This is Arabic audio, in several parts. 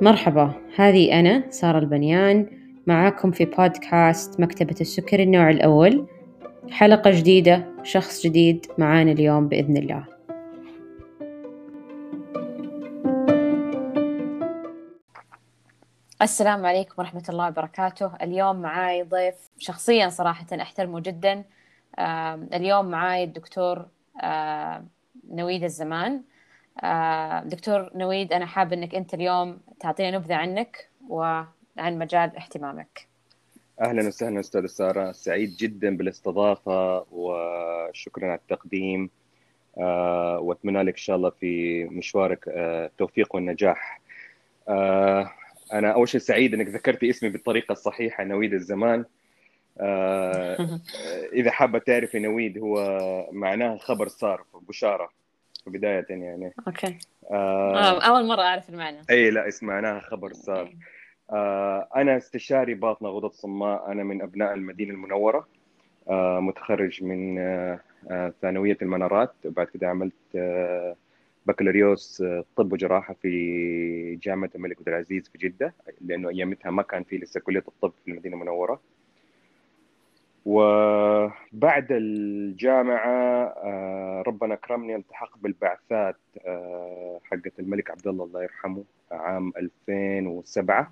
مرحبا هذه أنا سارة البنيان معاكم في بودكاست مكتبة السكر النوع الأول. حلقة جديدة شخص جديد معانا اليوم بإذن الله. السلام عليكم ورحمة الله وبركاته. اليوم معاي ضيف شخصيا صراحة أحترمه جدا اليوم معاي الدكتور نويد الزمان. دكتور نويد أنا حابة أنك أنت اليوم تعطينا نبذة عنك وعن مجال اهتمامك. أهلا وسهلا أستاذ سارة. سعيد جدا بالاستضافة وشكرا على التقديم. وأتمنى لك إن شاء الله في مشوارك التوفيق والنجاح. أنا أول شيء سعيد أنك ذكرت اسمي بالطريقة الصحيحة نويد الزمان. إذا حابة تعرفي نويد هو معناه خبر صار بشارة بداية يعني. أوكي. آه أول مرة أعرف المعنى. إي لا اسم معناها خبر صار؟ آه أنا استشاري باطنة غدد صماء أنا من أبناء المدينة المنورة آه متخرج من آه آه ثانوية المنارات وبعد كده عملت آه بكالوريوس طب وجراحة في جامعة الملك عبد العزيز في جدة لأنه أيامتها ما كان في لسه كلية الطب في المدينة المنورة. وبعد الجامعة ربنا أكرمني ألتحق بالبعثات حقت الملك عبد الله الله يرحمه عام 2007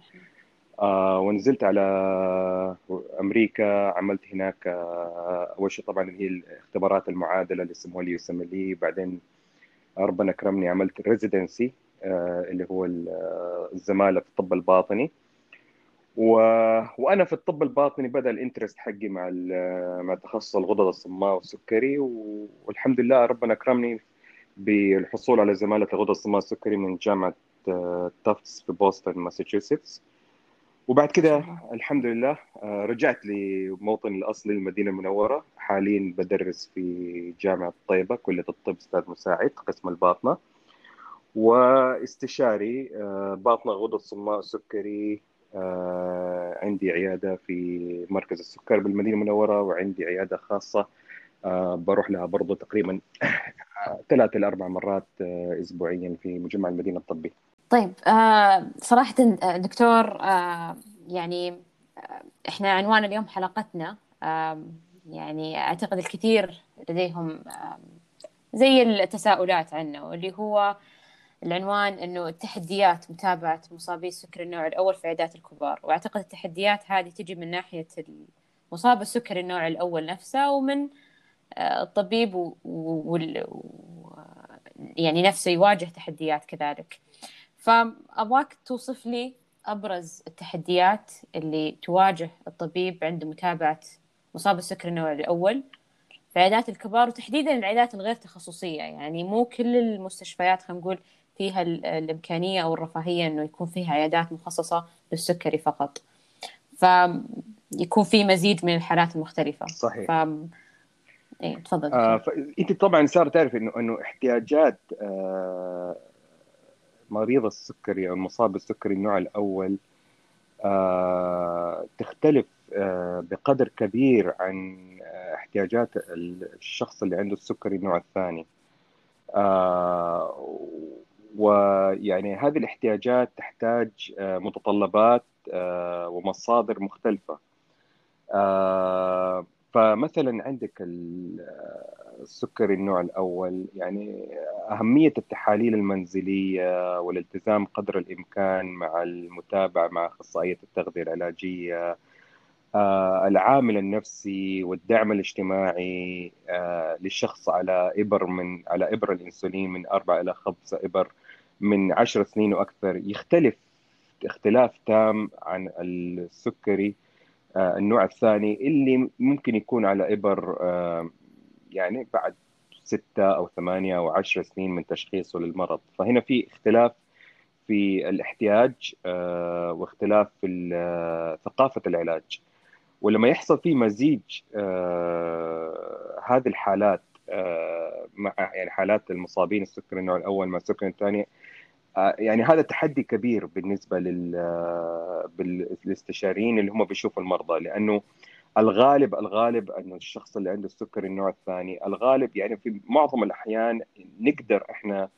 ونزلت على أمريكا عملت هناك أول شيء طبعا هي الاختبارات المعادلة اللي يسموها لي لي بعدين ربنا أكرمني عملت ريزيدنسي اللي هو الزمالة في الطب الباطني. و... وأنا في الطب الباطني بدأ ال interest حقي مع ال... مع تخصص الغدد الصماء والسكري و... والحمد لله ربنا اكرمني بالحصول على زمالة الغدد الصماء والسكري من جامعة تافتس في بوسطن ماساتشوستس وبعد كده الحمد لله رجعت لموطني الأصلي المدينة المنورة حاليا بدرس في جامعة طيبة كلية الطب أستاذ مساعد قسم الباطنة. واستشاري باطنة غدد صماء سكري آه عندي عيادة في مركز السكر بالمدينة المنورة وعندي عيادة خاصة آه بروح لها برضو تقريبا ثلاث إلى أربع مرات آه أسبوعيا في مجمع المدينة الطبي. طيب صراحة دكتور يعني إحنا عنوان اليوم حلقتنا يعني أعتقد الكثير لديهم زي التساؤلات عنه اللي هو العنوان إنه تحديات متابعة مصابي السكري النوع الأول في عيادات الكبار. وأعتقد التحديات هذه تجي من ناحية مصاب السكري النوع الأول نفسه ومن الطبيب وال يعني نفسه يواجه تحديات كذلك. فأبغاك توصف لي أبرز التحديات اللي تواجه الطبيب عند متابعة مصاب السكري النوع الأول في عيادات الكبار وتحديدا العيادات الغير تخصصية. يعني مو كل المستشفيات خلينا نقول فيها الإمكانية أو الرفاهية إنه يكون فيها عيادات مخصصة للسكري فقط. فيكون في مزيد من الحالات المختلفة. صحيح. ف... إيه تفضل آه أنت طبعا صار تعرف إنه إنه احتياجات آه مريض السكري أو المصاب بالسكري النوع الأول آه تختلف آه بقدر كبير عن احتياجات الشخص اللي عنده السكري النوع الثاني. آه ويعني هذه الاحتياجات تحتاج متطلبات ومصادر مختلفة. فمثلا عندك السكري النوع الأول. يعني أهمية التحاليل المنزلية والالتزام قدر الإمكان مع المتابعة مع أخصائية التغذية العلاجية العامل النفسي والدعم الاجتماعي للشخص على إبر من على إبر الأنسولين من أربعة إلى خمسة إبر. من عشر سنين وأكثر يختلف اختلاف تام عن السكري النوع الثاني اللي ممكن يكون على إبر يعني بعد ستة أو ثمانية أو عشر سنين من تشخيصه للمرض. فهنا في اختلاف في الاحتياج واختلاف في ثقافة العلاج. ولما يحصل في مزيج هذه الحالات مع يعني حالات المصابين السكري النوع الأول مع السكري الثاني يعني هذا تحدي كبير بالنسبة لل بالاستشاريين اللي هم بيشوفوا المرضى لأنه الغالب الغالب أنه الشخص اللي عنده السكري النوع الثاني الغالب يعني في معظم الأحيان نقدر إحنا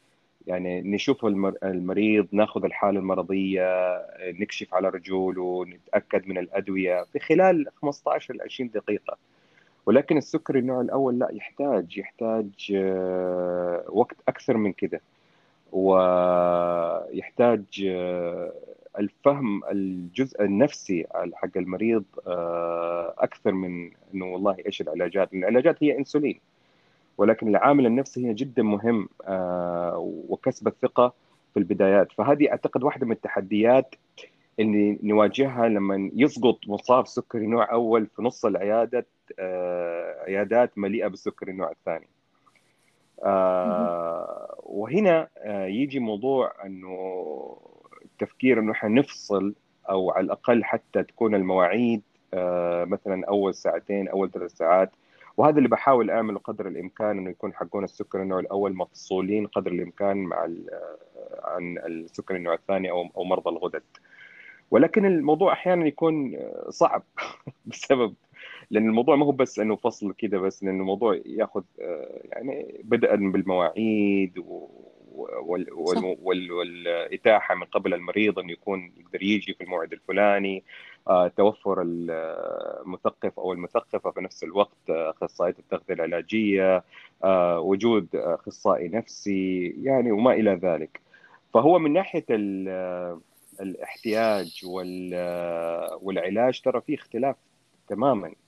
يعني نشوف المريض ناخذ الحالة المرضية نكشف على رجوله نتأكد من الأدوية في خلال 15 ل 20 دقيقة. ولكن السكري النوع الأول لا يحتاج يحتاج آه، وقت أكثر من كده. ويحتاج آه، الفهم الجزء النفسي حق المريض آه، أكثر من إنه والله إيش العلاجات؟ العلاجات هي إنسولين ولكن العامل النفسي هنا جدا مهم وكسب الثقة في البدايات. فهذه أعتقد واحدة من التحديات اللي نواجهها لما يسقط مصاب سكري نوع أول في نص العيادة آه، عيادات مليئة بالسكري النوع الثاني. آه، وهنا آه، يجي موضوع إنه التفكير إنه إحنا نفصل أو على الأقل حتى تكون المواعيد مثلا أول ساعتين أول ثلاث ساعات. وهذا اللي بحاول أعمله قدر الإمكان إنه يكون حقون السكر النوع الأول مفصولين قدر الإمكان مع عن السكر النوع الثاني أو أو مرضى الغدد. ولكن الموضوع أحيانا يكون صعب بسبب لأن الموضوع ما هو بس إنه فصل كده بس لأنه الموضوع ياخذ آه، يعني بدءا بالمواعيد والإتاحة من قبل المريض إنه يكون يقدر يجي في الموعد الفلاني آه، توفر المثقف أو المثقفة في نفس الوقت أخصائية التغذية العلاجية آه، وجود أخصائي نفسي يعني وما إلى ذلك. فهو من ناحية الاحتياج والعلاج ترى في اختلاف تماما. آه،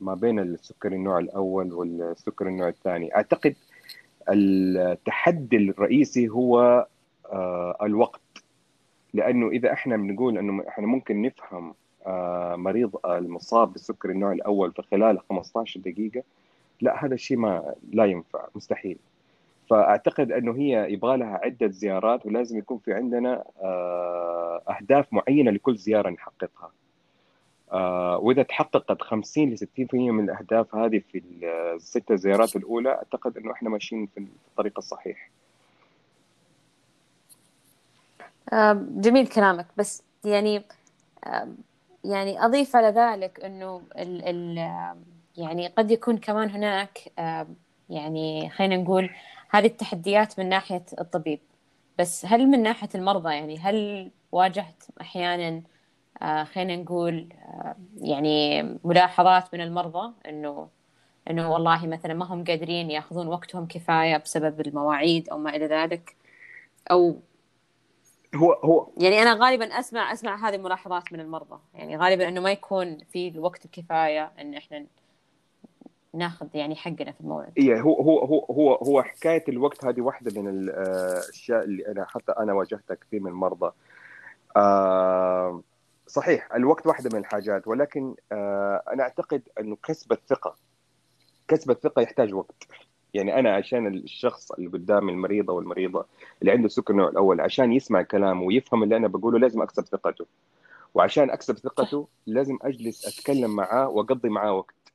ما بين السكري النوع الأول والسكري النوع الثاني. أعتقد التحدي الرئيسي هو آه، الوقت. لأنه إذا إحنا بنقول إنه إحنا ممكن نفهم آه، مريض المصاب بالسكري النوع الأول في خلال 15 دقيقة لا هذا الشيء ما لا ينفع مستحيل. فأعتقد إنه هي يبغى لها عدة زيارات ولازم يكون في عندنا أهداف معينة لكل زيارة نحققها. آه، وإذا تحققت 50 ل 60% من الأهداف هذه في الست زيارات الأولى أعتقد إنه إحنا ماشيين في الطريق الصحيح. آه، جميل كلامك بس يعني آه، يعني أضيف على ذلك إنه ال ال يعني قد يكون كمان هناك يعني خلينا نقول هذه التحديات من ناحية الطبيب بس هل من ناحية المرضى يعني هل واجهت أحيانا آه، خلينا نقول آه، يعني ملاحظات من المرضى إنه إنه والله مثلا ما هم قادرين يأخذون وقتهم كفاية بسبب المواعيد أو ما إلى ذلك. أو هو هو يعني أنا غالبا أسمع أسمع هذه الملاحظات من المرضى. يعني غالبا إنه ما يكون في الوقت الكفايه إن إحنا نأخذ يعني حقنا في الموعد. اي هو هو هو هو هو حكاية الوقت هذه واحدة من الأشياء اللي أنا حتى أنا واجهتها كثير من المرضى. آه صحيح الوقت واحدة من الحاجات ولكن آه، أنا أعتقد انه كسب الثقة كسب الثقة يحتاج وقت. يعني أنا عشان الشخص اللي قدامي المريض أو المريضه اللي عنده سكر النوع الأول عشان يسمع كلامه ويفهم اللي أنا بقوله لازم أكسب ثقته. وعشان أكسب ثقته لازم أجلس أتكلم معاه وأقضي معاه وقت.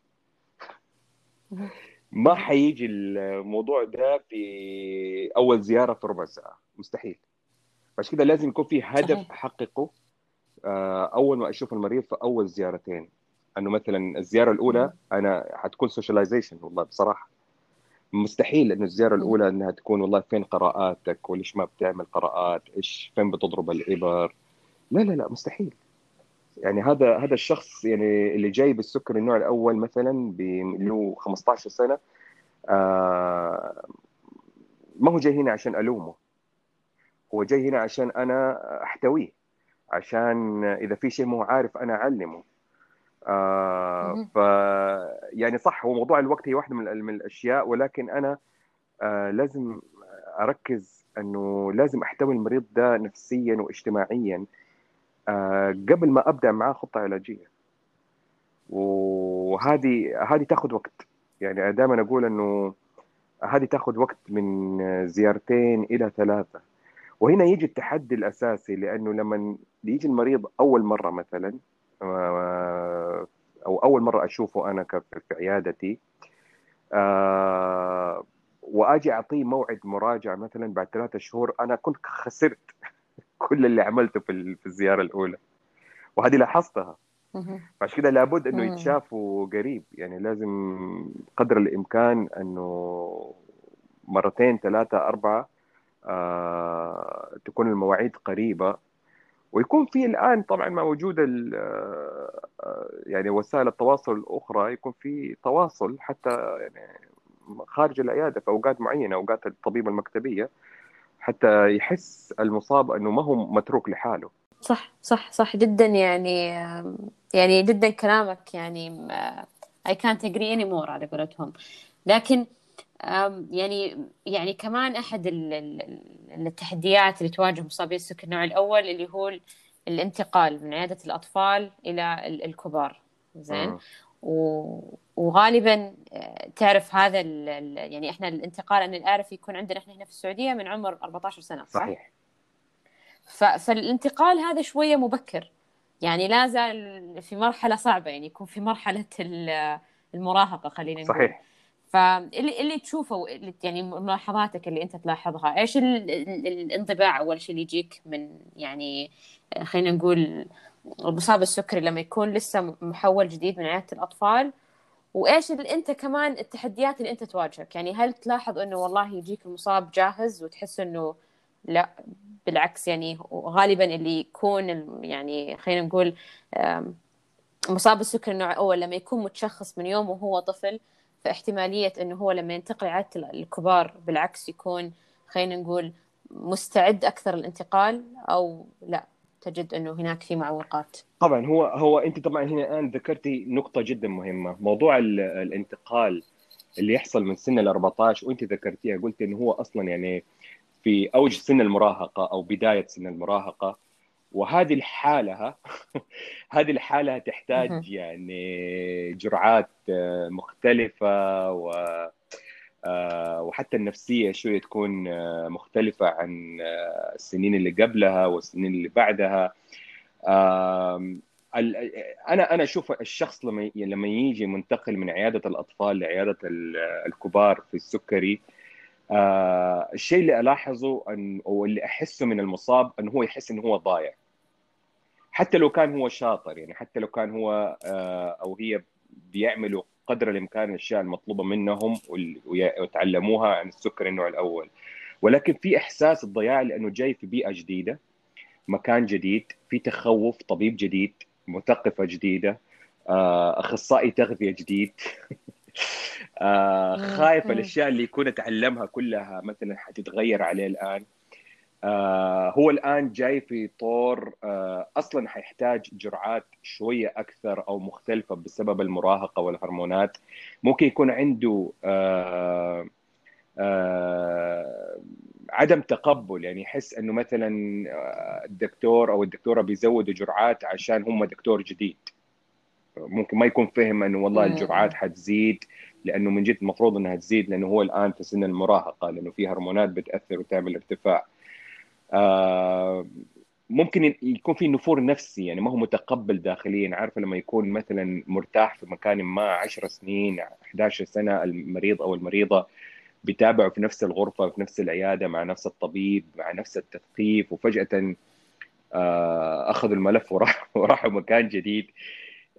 ما حيجي الموضوع ده في أول زيارة في ربع ساعة. مستحيل. عشان كده لازم يكون في هدف احققه أول ما أشوف المريض في أول زيارتين إنه مثلا الزيارة الأولى أنا حتكون سوشياليزيشن والله بصراحة. مستحيل إنه الزيارة الأولى إنها تكون والله فين قراءاتك؟ وليش ما بتعمل قراءات؟ إيش فين بتضرب الإبر؟ لا لا لا مستحيل. يعني هذا هذا الشخص يعني اللي جاي بالسكر النوع الأول مثلا له 15 سنة آه ما هو جاي هنا عشان ألومه. هو جاي هنا عشان أنا أحتويه. عشان إذا في شيء مو عارف أنا أعلمه. آه ف يعني صح هو موضوع الوقت هي واحدة من, من الأشياء ولكن أنا آه لازم أركز إنه لازم أحتوي المريض ده نفسيا واجتماعيا. آه قبل ما أبدأ معاه خطة علاجية. وهذه هذه تاخذ وقت. يعني دائما أقول إنه هذه تاخذ وقت من زيارتين إلى ثلاثة. وهنا يجي التحدي الأساسي لأنه لما يجي المريض أول مرة مثلا آه، أو أول مرة أشوفه أنا في عيادتي آه، وأجي أعطيه موعد مراجعة مثلا بعد ثلاثة شهور أنا كنت خسرت كل اللي عملته في الزيارة الأولى. وهذه لاحظتها. فعشان كده لابد إنه يتشافوا قريب. يعني لازم قدر الإمكان إنه مرتين ثلاثة أربعة آه تكون المواعيد قريبة. ويكون في الآن طبعا مع وجود آه، يعني وسائل التواصل الأخرى يكون في تواصل حتى يعني خارج العيادة في أوقات معينة أوقات الطبيب المكتبية حتى يحس المصاب إنه ما هو متروك لحاله. صح صح صح جدا يعني يعني جدا كلامك يعني I can't agree anymore على قولتهم. لكن يعني يعني كمان أحد التحديات اللي تواجه مصابي السكر النوع الأول اللي هو الانتقال من عيادة الأطفال إلى الكبار. زين؟ وغالبا آه، تعرف هذا يعني إحنا الانتقال أن الاعرف يكون عندنا إحنا هنا في السعودية من عمر 14 سنة صح؟ صحيح. فالانتقال هذا شوية مبكر. يعني لا زال في مرحلة صعبة يعني يكون في مرحلة المراهقة خلينا نقول. صحيح. فاللي اللي تشوفه يعني ملاحظاتك اللي انت تلاحظها إيش الانطباع أول شيء اللي يجيك من يعني خلينا نقول المصاب السكري لما يكون لسه محول جديد من عيادة الأطفال؟ وإيش اللي أنت كمان التحديات اللي أنت تواجهك؟ يعني هل تلاحظ إنه والله يجيك المصاب جاهز وتحس إنه لا بالعكس يعني غالبا اللي يكون يعني خلينا نقول مصاب السكر النوع الأول لما يكون متشخص من يوم وهو طفل فاحتماليه إنه هو لما ينتقل عادة الكبار بالعكس يكون خلينا نقول مستعد أكثر للانتقال أو لا تجد إنه هناك في معوقات. طبعا هو هو أنت طبعا هنا الآن ذكرتي نقطة جدا مهمة. موضوع الانتقال اللي يحصل من سن ال 14 وأنت ذكرتيها قلت إنه هو أصلا يعني في أوج سن المراهقة أو بداية سن المراهقة. وهذه الحاله هذه الحالة تحتاج يعني جرعات آه، مختلفة و آه، وحتى النفسية شوية تكون آه، مختلفة عن السنين اللي قبلها والسنين اللي بعدها. أنا أنا أشوف الشخص لما لما يجي منتقل من عيادة الأطفال لعيادة الكبار في السكري آه الشيء اللي ألاحظه أن أو اللي أحسه من المصاب انه هو يحس انه هو ضايع. حتى لو كان هو شاطر يعني حتى لو كان هو آه أو هي بيعملوا قدر الإمكان الأشياء المطلوبة منهم ويتعلموها عن السكر النوع الأول. ولكن في إحساس الضياع لأنه جاي في بيئة جديدة مكان جديد في تخوف طبيب جديد مثقفة جديدة آه، أخصائي تغذية جديد. آه خايف الأشياء اللي يكون اتعلمها كلها مثلا حتتغير عليه الآن. آه هو الآن جاي في طور آه أصلا حيحتاج جرعات شوية أكثر أو مختلفة بسبب المراهقة والهرمونات. ممكن يكون عنده آه آه عدم تقبل يعني يحس إنه مثلا آه، الدكتور أو الدكتورة بيزودوا جرعات عشان هم دكتور جديد. ممكن ما يكون فهم إنه والله الجرعات حتزيد لأنه من جد المفروض إنها تزيد لأنه هو الآن في سن المراهقة لأنه في هرمونات بتأثر وتعمل ارتفاع. آه ممكن يكون في نفور نفسي يعني ما هو متقبل داخليا. عارف لما يكون مثلا مرتاح في مكان ما 10 سنين 11 سنة المريض أو المريضة بيتابعوا في نفس الغرفة في نفس العيادة مع نفس الطبيب مع نفس التثقيف وفجأة آه أخذوا الملف وراح وراحوا مكان جديد.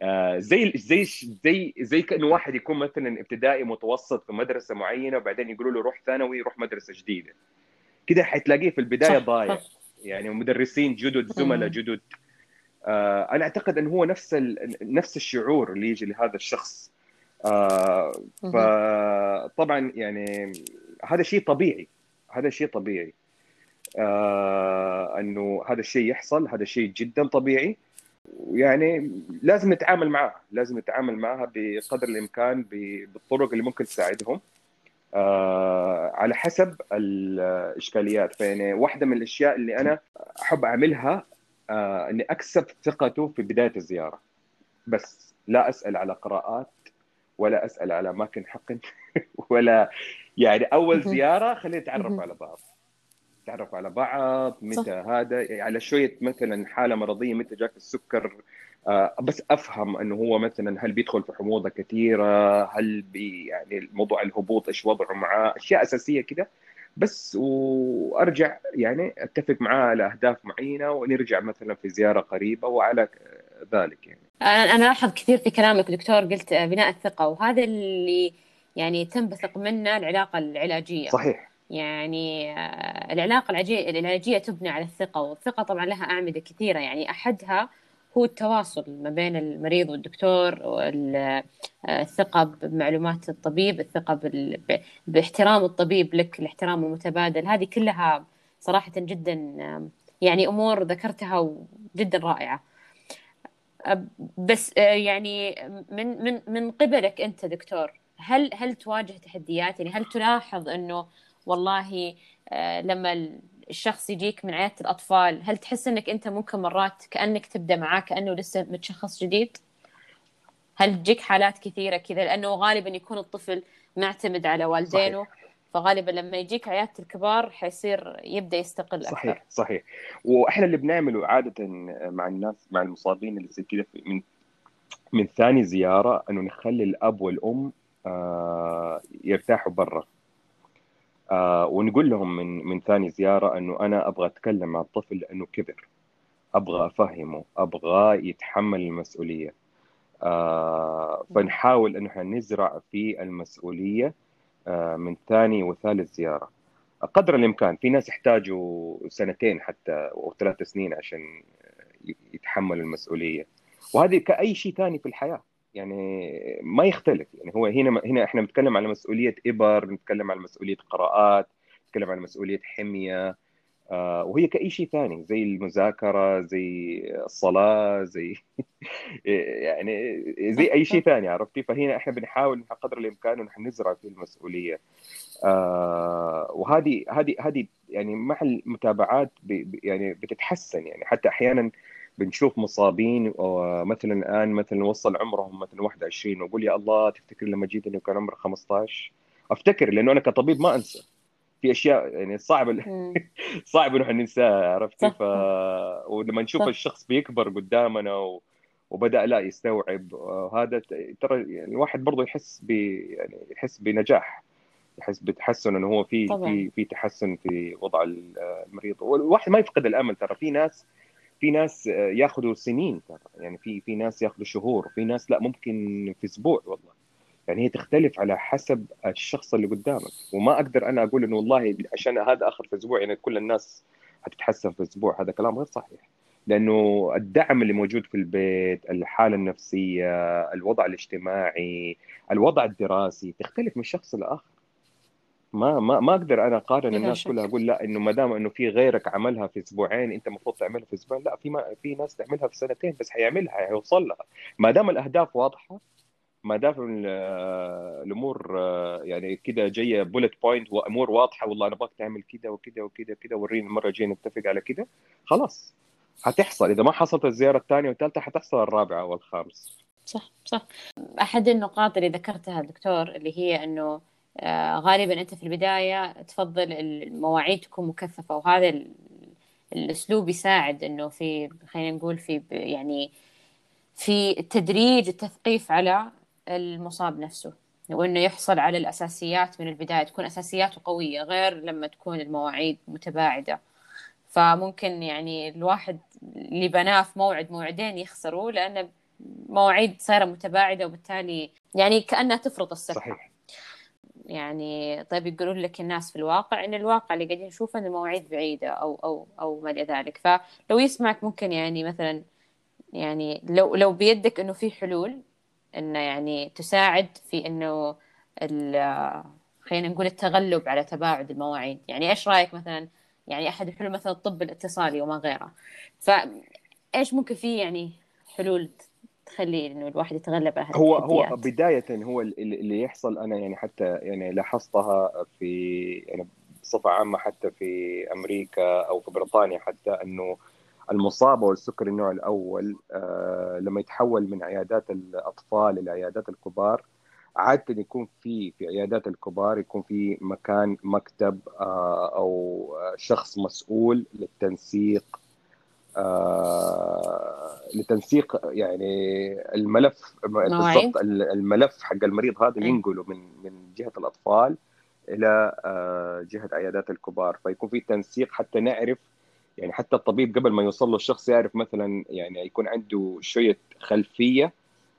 آه، زي زي زي زي كأنه واحد يكون مثلا ابتدائي متوسط في مدرسة معينة وبعدين يقولوا له روح ثانوي روح مدرسة جديدة. كده حتلاقيه في البداية ضايع. يعني مدرسين جدد زملاء جدد. آه أنا أعتقد انه هو نفس نفس الشعور اللي يجي لهذا الشخص. آه فطبعا يعني هذا شيء طبيعي. هذا شيء طبيعي. آه إنه هذا الشيء يحصل هذا شيء جدا طبيعي. يعني لازم نتعامل معها لازم نتعامل معها بقدر الإمكان بالطرق اللي ممكن تساعدهم. آه على حسب الإشكاليات. فيعني واحدة من الأشياء اللي أنا أحب أعملها آه إني أكسب ثقته في بداية الزيارة. بس لا أسأل على قراءات ولا أسأل على اماكن حقن ولا يعني أول زيارة خلينا نتعرف على بعض. تعرف على بعض متى صح. هذا يعني على شوية مثلا حالة مرضية متى جاك السكر آه بس أفهم إنه هو مثلا هل بيدخل في حموضة كثيرة هل بي يعني موضوع الهبوط إيش وضعه معاه أشياء أساسية كده. بس وأرجع يعني أتفق معاه على أهداف معينة ونرجع مثلا في زيارة قريبة وعلى ذلك يعني. أنا ألاحظ كثير في كلامك دكتور قلت بناء الثقة وهذا اللي يعني تنبثق منه العلاقة العلاجية. صحيح. يعني آه، العلاقة العلاجيه العلاجية تبنى على الثقة والثقة طبعا لها أعمدة كثيرة. يعني أحدها هو التواصل ما بين المريض والدكتور والثقة بمعلومات الطبيب الثقة باحترام الطبيب لك الاحترام المتبادل. هذه كلها صراحة جدا يعني أمور ذكرتها جدا رائعة. بس يعني من من من قبلك أنت دكتور هل هل تواجه تحديات؟ يعني هل تلاحظ أنه والله آه، لما الشخص يجيك من عيادة الأطفال هل تحس أنك أنت ممكن مرات كأنك تبدأ معاه كأنه لسه متشخص جديد؟ هل تجيك حالات كثيرة كذا لأنه غالبا يكون الطفل معتمد على والدينه صحيح. فغالبا لما يجيك عيادة الكبار حيصير يبدأ يستقل أكثر صحيح صحيح وإحنا اللي بنعمله عادة مع الناس مع المصابين اللي زي كذا من من ثاني زيارة أنه نخلي الأب والأم آه، يرتاحوا برا آه ونقول لهم من من ثاني زيارة إنه أنا أبغى أتكلم مع الطفل لأنه كبر. أبغى أفهمه أبغى يتحمل المسؤولية. آه فنحاول انه إحنا نزرع في المسؤولية آه من ثاني وثالث زيارة. قدر الإمكان. في ناس يحتاجوا سنتين حتى أو ثلاث سنين عشان يتحملوا المسؤولية. وهذه كأي شيء ثاني في الحياة. يعني ما يختلف. يعني هو هنا هنا إحنا بنتكلم على مسؤولية إبر بنتكلم على مسؤولية قراءات بنتكلم على مسؤولية حمية آه وهي كأي شيء ثاني زي المذاكرة زي الصلاة زي يعني زي أي شيء ثاني عرفتي؟ فهنا إحنا بنحاول قدر الإمكان إن نزرع في المسؤولية. آه وهذه هذه هذه يعني مع المتابعات يعني بتتحسن يعني. حتى أحيانا بنشوف مصابين مثلا الآن مثلا وصل عمرهم مثلا 21 وأقول يا الله تفتكر لما جيت إنه كان عمره 15 أفتكر لأنه أنا كطبيب ما أنسى. في أشياء يعني صعب صعب انه ننساها عرفتي؟ ف ولما نشوف صح. الشخص بيكبر قدامنا و... وبدأ لا يستوعب هذا ترى يعني الواحد برضه يحس ب يعني يحس بنجاح يحس بتحسن إنه هو في في في تحسن في وضع المريض. والواحد ما يفقد الأمل ترى في ناس في ناس ياخذوا سنين ترى. يعني في في ناس ياخذوا شهور في ناس لا ممكن في أسبوع والله. يعني هي تختلف على حسب الشخص اللي قدامك. وما أقدر أنا أقول إنه والله عشان هذا آخر في أسبوع يعني كل الناس حتتحسن في أسبوع. هذا كلام غير صحيح. لأنه الدعم اللي موجود في البيت الحالة النفسية الوضع الاجتماعي الوضع الدراسي تختلف من شخص لآخر. ما ما ما أقدر أنا أقارن الناس شك. كلها أقول لا إنه ما دام إنه في غيرك عملها في أسبوعين أنت المفروض تعملها في أسبوعين لا في ما في ناس تعملها في سنتين بس حيعملها حيوصل لها. ما دام الأهداف واضحة ما دام الأمور يعني كده جاية bullet point وأمور واضحة والله أنا أبغاك تعمل كده وكده وكده وكده وريني المره الجايه نتفق على كده خلاص. حتحصل إذا ما حصلت الزيارة الثانية والثالثة حتحصل الرابعة والخامس. صح صح. أحد النقاط اللي ذكرتها دكتور اللي هي إنه غالبا أنت في البداية تفضل المواعيد تكون مكثفة وهذا الأسلوب يساعد إنه في خلينا نقول في يعني في تدريج التثقيف على المصاب نفسه وإنه يحصل على الأساسيات من البداية تكون أساسياته قوية غير لما تكون المواعيد متباعدة. فممكن يعني الواحد اللي بناه في موعد موعدين يخسروا لأن مواعيد صايرة متباعدة وبالتالي يعني كأنها تفرض الصحه صحيح. يعني طيب يقولون لك الناس في الواقع إن الواقع اللي قاعدين نشوفه إن المواعيد بعيدة أو أو أو ما إلى ذلك. فلو يسمعك ممكن يعني مثلا يعني لو لو بيدك إنه في حلول انه يعني تساعد في إنه خلينا نقول التغلب على تباعد المواعيد. يعني إيش رأيك مثلا؟ يعني أحد الحلول مثلا الطب الاتصالي وما غيره. فايش ممكن في يعني حلول تخلي إنه الواحد يتغلب على هو هو بداية هو اللي يحصل أنا يعني حتى يعني لاحظتها في يعني بصفة عامة حتى في أمريكا أو في بريطانيا حتى إنه المصابة والسكر النوع الأول آه لما يتحول من عيادات الأطفال إلى عيادات الكبار عادة يكون في في عيادات الكبار يكون في مكان مكتب آه أو شخص مسؤول للتنسيق لتنسيق يعني الملف بالضبط الملف حق المريض هذا ينقله من من جهة الأطفال إلى آه، جهة عيادات الكبار. فيكون في تنسيق حتى نعرف يعني حتى الطبيب قبل ما يوصل له الشخص يعرف مثلا يعني يكون عنده شوية خلفية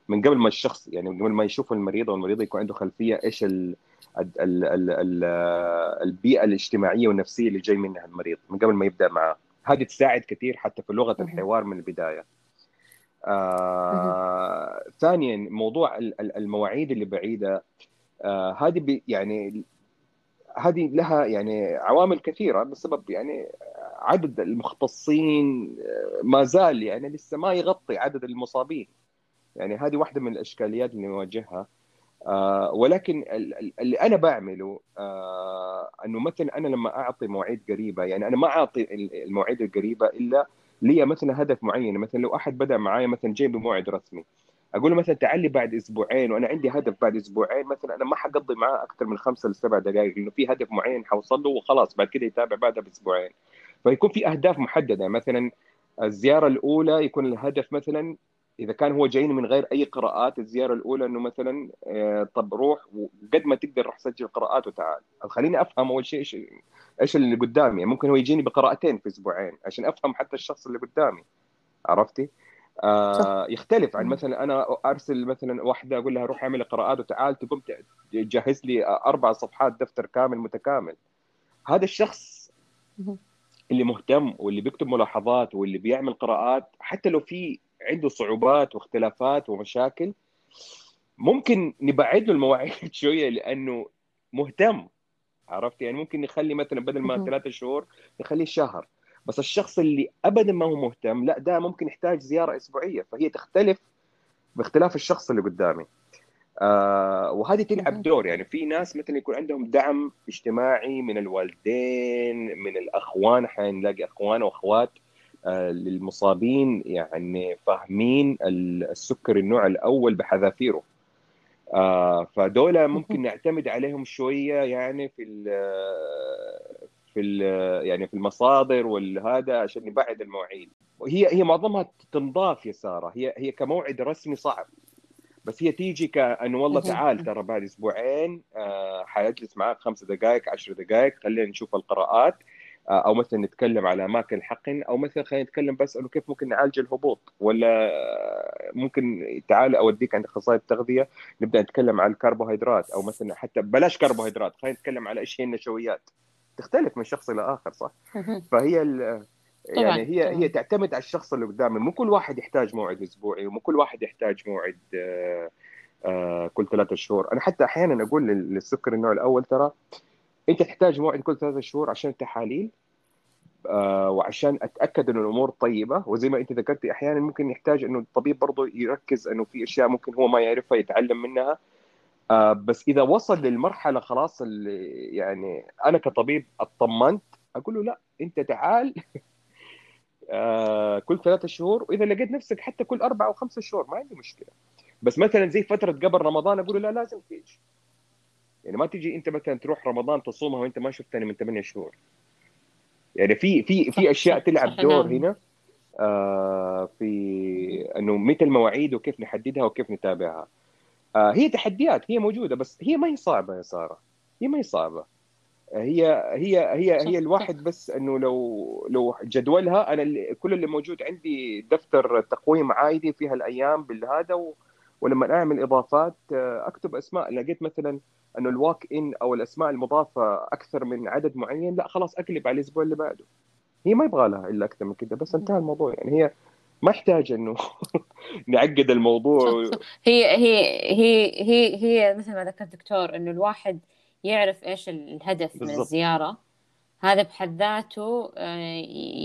من قبل ما الشخص يعني قبل ما يشوف المريض أو المريضة يكون عنده خلفية إيش ال ال ال ال ال البيئة الاجتماعية والنفسية اللي جاي منها المريض من قبل ما يبدأ معاه هذه تساعد كثير حتى في لغة الحوار من البداية. آه ثانيا موضوع المواعيد اللي بعيدة. آه هذه يعني هذه لها يعني عوامل كثيرة بسبب يعني عدد المختصين آه، ما زال يعني لسه ما يغطي عدد المصابين. يعني هذه واحدة من الأشكاليات اللي نواجهها. آه ولكن اللي أنا بعمله آه أنه مثلا أنا لما أعطي مواعيد قريبة يعني أنا ما أعطي المواعيد القريبة إلا لي مثلا هدف معين. مثلا لو أحد بدأ معايا مثلا جاي بموعد رسمي أقول له مثلا تعال لي بعد أسبوعين وأنا عندي هدف بعد أسبوعين مثلا أنا ما حقضي معاه أكثر من خمسة لسبع دقائق لأنه في هدف معين حوصل له وخلاص بعد كده يتابع بعدها بأسبوعين. فيكون في أهداف محددة. مثلا الزيارة الأولى يكون الهدف مثلا إذا كان هو جايني من غير أي قراءات الزيارة الأولى إنه مثلا آه، طب روح وقد ما تقدر روح سجل قراءات وتعال. خليني أفهم أول شيء إيش إيش اللي قدامي. ممكن هو يجيني بقراءتين في أسبوعين عشان أفهم حتى الشخص اللي قدامي. عرفتي؟ آه يختلف عن مثلا أنا أرسل مثلا واحدة أقول لها روح اعملي قراءات وتعال تقوم تجهز لي أربع صفحات دفتر كامل متكامل. هذا الشخص اللي مهتم واللي بيكتب ملاحظات واللي بيعمل قراءات حتى لو في عنده صعوبات واختلافات ومشاكل. ممكن نبعد له المواعيد شوية لأنه مهتم عرفت؟ يعني ممكن نخلي مثلا بدل ما ثلاثة شهور نخليه شهر. بس الشخص اللي ابدا ما هو مهتم لا ده ممكن يحتاج زيارة أسبوعية فهي تختلف باختلاف الشخص اللي قدامي. آه وهذه تلعب دور. يعني في ناس مثلا يكون عندهم دعم اجتماعي من الوالدين من الأخوان. أحيانا نلاقي أخوان وأخوات للمصابين يعني فاهمين السكر النوع الأول بحذافيره. آه فدول ممكن نعتمد عليهم شوية يعني في في يعني في المصادر والهذا عشان نبعد المواعيد. وهي هي معظمها تنضاف يا سارة. هي هي كموعد رسمي صعب. بس هي تيجي كانه والله تعال ترى بعد أسبوعين آه حاجلس معك خمس دقائق عشر دقائق. خلينا نشوف القراءات. آه أو مثلا نتكلم على أماكن الحقن أو مثلا خلينا نتكلم بس إنه كيف ممكن نعالج الهبوط ولا ممكن تعال أوديك عند اخصائي التغذية نبدأ نتكلم عن الكربوهيدرات أو مثلا حتى بلاش كربوهيدرات خلينا نتكلم على إيش هي النشويات تختلف من شخص إلى آخر صح؟ فهي يعني هي طبعًا. هي تعتمد على الشخص اللي قدامي مو كل واحد يحتاج موعد أسبوعي ومو كل واحد يحتاج موعد آه، آه، كل ثلاثة شهور أنا حتى أحيانا أقول للسكر النوع الأول ترى أنت تحتاج موعد كل ثلاثة شهور عشان التحاليل آه، وعشان أتأكد إنه الأمور طيبة. وزي ما أنت ذكرتي أحيانا ممكن يحتاج إنه الطبيب برضه يركز إنه في أشياء ممكن هو ما يعرفها يتعلم منها. آه بس إذا وصل للمرحلة خلاص اللي يعني أنا كطبيب اطمنت أقول له لا أنت تعال. آه كل ثلاثة شهور وإذا لقيت نفسك حتى كل أربع أو خمسة شهور ما عندي مشكلة. بس مثلا زي فترة قبل رمضان أقول له لا لازم تيجي. يعني ما تيجي أنت مثلا تروح رمضان تصومها وأنت ما شفتني من ثمانية شهور. يعني في في في أشياء تلعب دور نعم. هنا آه في إنه متى المواعيد وكيف نحددها وكيف نتابعها. آه هي تحديات هي موجودة بس هي ما هي صعبة يا سارة. هي ما هي صعبة. هي هي هي هي الواحد بس إنه لو لو جدولها أنا كل اللي موجود عندي دفتر تقويم عادي فيها الأيام بالهذا و ولما أعمل إضافات آه، أكتب أسماء. لقيت مثلا إنه الواك ان أو الأسماء المضافة أكثر من عدد معين لا خلاص أقلب على الأسبوع اللي بعده. هي ما يبغى لها إلا أكثر من كذا بس انتهى الموضوع. يعني هي ما يحتاج إنه نعقد الموضوع. هي هي هي هي هي مثل ما ذكرت دكتور إنه الواحد يعرف إيش الهدف بالزبط. من الزيارة. هذا بحد ذاته آه،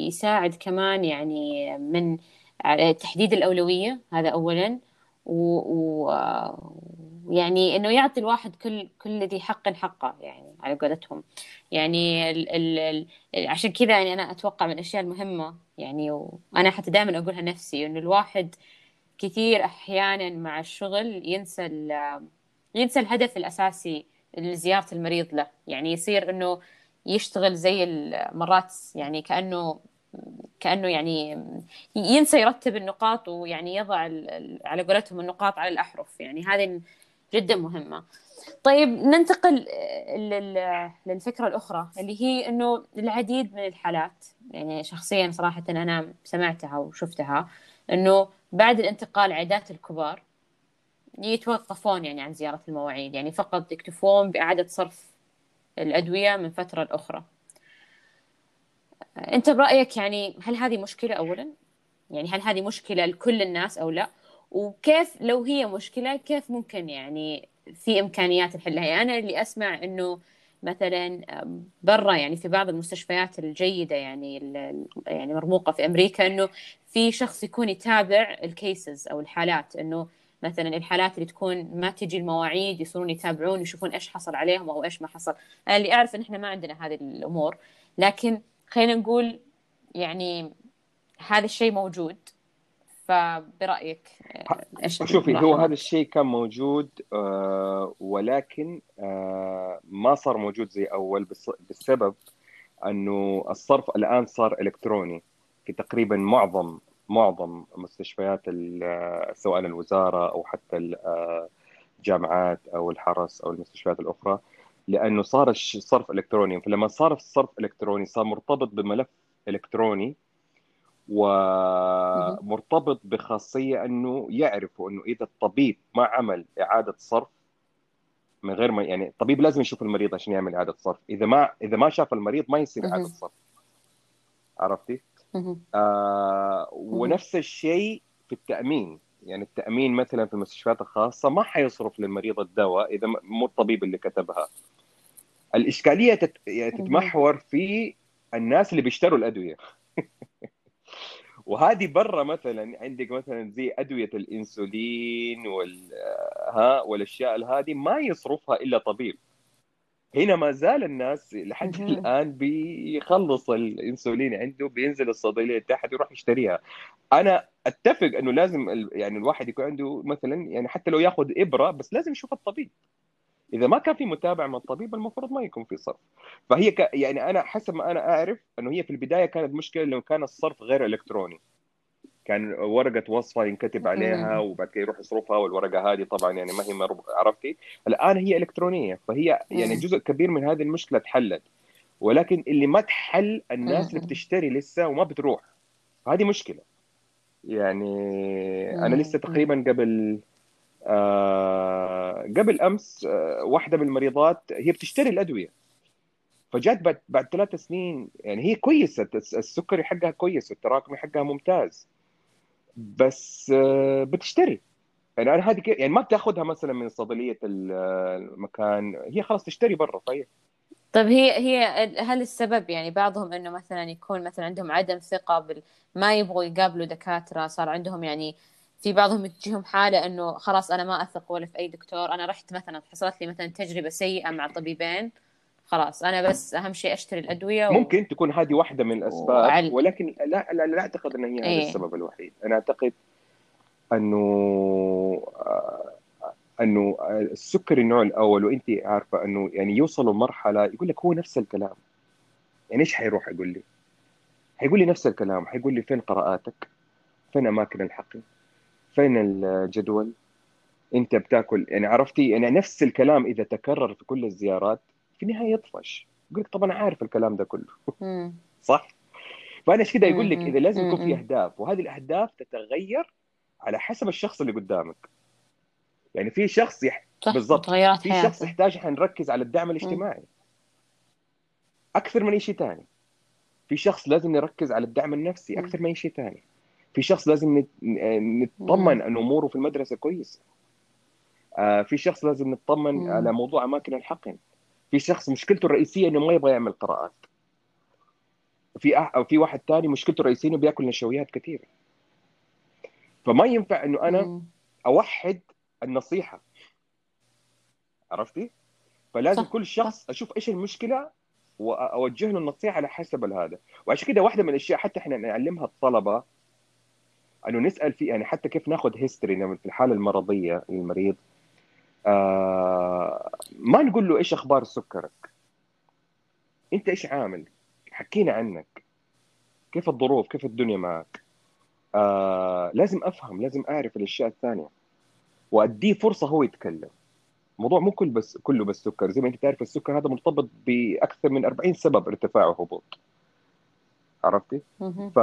يساعد كمان يعني من تحديد الأولوية. هذا اولا. ويعني إنه يعطي الواحد كل كل ذي حق حقه يعني على قولتهم. يعني ال ال ال عشان كذا يعني أنا أتوقع من الأشياء المهمة يعني وأنا حتى دائما أقولها نفسي إنه الواحد كثير أحيانا مع الشغل ينسى ينسى الهدف الأساسي لزياره المريض له. يعني يصير إنه يشتغل زي المرات يعني كأنه كأنه يعني ينسى يرتب النقاط ويعني يضع على قولتهم النقاط على الأحرف. يعني هذه جدا مهمة. طيب ننتقل للفكرة الأخرى اللي هي إنه العديد من الحالات. يعني شخصيا صراحة أنا سمعتها وشفتها إنه بعد الانتقال عيادات الكبار يتوقفون يعني عن زيارة المواعيد. يعني فقط يكتفون بإعادة صرف الأدوية من فترة لأخرى أنت برأيك يعني هل هذه مشكلة أولا؟ يعني هل هذه مشكلة لكل الناس أو لا؟ وكيف لو هي مشكلة كيف ممكن يعني في إمكانيات نحلها يعني أنا اللي أسمع إنه مثلا برا يعني في بعض المستشفيات الجيدة يعني يعني مرموقة في أمريكا إنه في شخص يكون يتابع الكيسز أو الحالات إنه مثلا الحالات اللي تكون ما تجي المواعيد يصيرون يتابعون يشوفون إيش حصل عليهم أو إيش ما حصل أنا اللي أعرف إن إحنا ما عندنا هذه الأمور لكن خلينا نقول يعني هذا الشيء موجود. فبرأيك إيش شوفي هو هذا الشيء كان موجود آه ولكن آه ما صار موجود زي أول بسبب أنه الصرف الآن صار إلكتروني في تقريبا معظم معظم مستشفيات سواء الوزارة أو حتى الجامعات أو الحرس أو المستشفيات الأخرى. لأنه صار الصرف إلكتروني. فلما صار الصرف إلكتروني صار مرتبط بملف إلكتروني ومرتبط بخاصية أنه يعرفوا أنه إذا الطبيب ما عمل إعادة صرف من غير ما يعني الطبيب لازم يشوف المريض عشان يعمل إعادة صرف. إذا ما إذا ما شاف المريض ما يصير إعادة صرف. عرفتي؟ آه ونفس الشيء في التأمين. يعني التأمين مثلا في المستشفيات الخاصة ما حيصرف للمريض الدواء إذا مو الطبيب اللي كتبها. الإشكالية. يعني تتمحور في الناس اللي بيشتروا الأدوية. وهذه برا مثلا عندك مثلا زي أدوية الإنسولين وال ها والأشياء هذه ما يصرفها إلا طبيب. هنا ما زال الناس لحد الآن بيخلص الإنسولين عنده بينزل الصيدلية تحت يروح يشتريها. أنا أتفق إنه لازم يعني الواحد يكون عنده مثلا يعني حتى لو ياخذ إبرة بس لازم يشوف الطبيب. إذا ما كان في متابعة من الطبيب المفروض ما يكون في صرف. فهي ك... يعني أنا حسب ما أنا أعرف إنه هي في البداية كانت مشكلة لو كان الصرف غير إلكتروني. كان ورقة وصفة ينكتب عليها وبعد كده يروح يصرفها والورقة هذه طبعا يعني ما هي عرفتي؟ الآن هي إلكترونية. فهي يعني جزء كبير من هذه المشكلة تحلت. ولكن اللي ما تحل الناس اللي بتشتري لسه وما بتروح. هذه مشكلة. يعني أنا لسه تقريبا قبل قبل أمس آه واحدة من المريضات هي بتشتري الأدوية. فجات بعد بعد ثلاث سنين يعني هي كويسة السكري حقها كويس التراكمي حقها ممتاز. بس آه، بتشتري. يعني أنا هذه يعني ما بتاخذها مثلا من صيدلية المكان هي خلاص تشتري برا طيب. طيب هي هي هل السبب يعني بعضهم إنه مثلا يكون مثلا عندهم عدم ثقة بال ما يبغوا يقابلوا دكاترة صار عندهم يعني في بعضهم تجيهم حالة إنه خلاص أنا ما أثق ولا في أي دكتور أنا رحت مثلا حصلت لي مثلا تجربة سيئة مع طبيبين خلاص أنا بس أهم شيء أشتري الأدوية و... ممكن تكون هذه واحدة من الأسباب وعل... ولكن لا لا, لا أعتقد إن هي هذا إيه؟ السبب الوحيد أنا أعتقد أنه آه، أنه السكري النوع الأول وأنت عارفة أنه يعني يوصلوا مرحله يقول لك هو نفس الكلام يعني إيش حيروح يقول لي؟ حيقول لي نفس الكلام حيقول لي فين قراءاتك؟ فين أماكن الحقن؟ فين الجدول؟ انت بتاكل يعني عرفتي يعني نفس الكلام إذا تكرر في كل الزيارات في النهاية يطفش. يقول لك طب أنا عارف الكلام ده كله. صح؟ فأنا إيش كده يقول لك إذا لازم يكون في أهداف وهذه الأهداف تتغير على حسب الشخص اللي قدامك. يعني في شخص يح... بالضبط. في شخص يحتاج إحنا نركز على الدعم الاجتماعي. أكثر من أي شيء ثاني في شخص لازم نركز على الدعم النفسي أكثر من أي شيء ثاني في شخص لازم نطمن ان اموره في المدرسة كويسه آه في شخص لازم نطمن على موضوع أماكن الحقن. في شخص مشكلته الرئيسية إنه ما يبغى يعمل قراءات. في أح... في واحد ثاني مشكلته الرئيسية إنه بيأكل نشويات كثيره فما ينفع إنه أنا أوحد النصيحة. عرفتي؟ فلازم صح. كل شخص أشوف إيش المشكلة واوجه له النصيحة على حسب هذا وعشان كده واحدة من الأشياء حتى إحنا نعلمها الطلبة إنه نسأل في يعني حتى كيف ناخذ هيستوري في الحالة المرضية للمريض. آه ما نقول له إيش أخبار سكرك؟ أنت إيش عامل؟ حكينا عنك. كيف الظروف؟ كيف الدنيا معك؟ آه لازم أفهم لازم أعرف الأشياء الثانية. وأديه فرصة هو يتكلم. الموضوع مو كل بس كله بس سكر زي ما أنت تعرف السكر هذا مرتبط بأكثر من 40 سبب ارتفاع وهبوط عرفتي؟ ف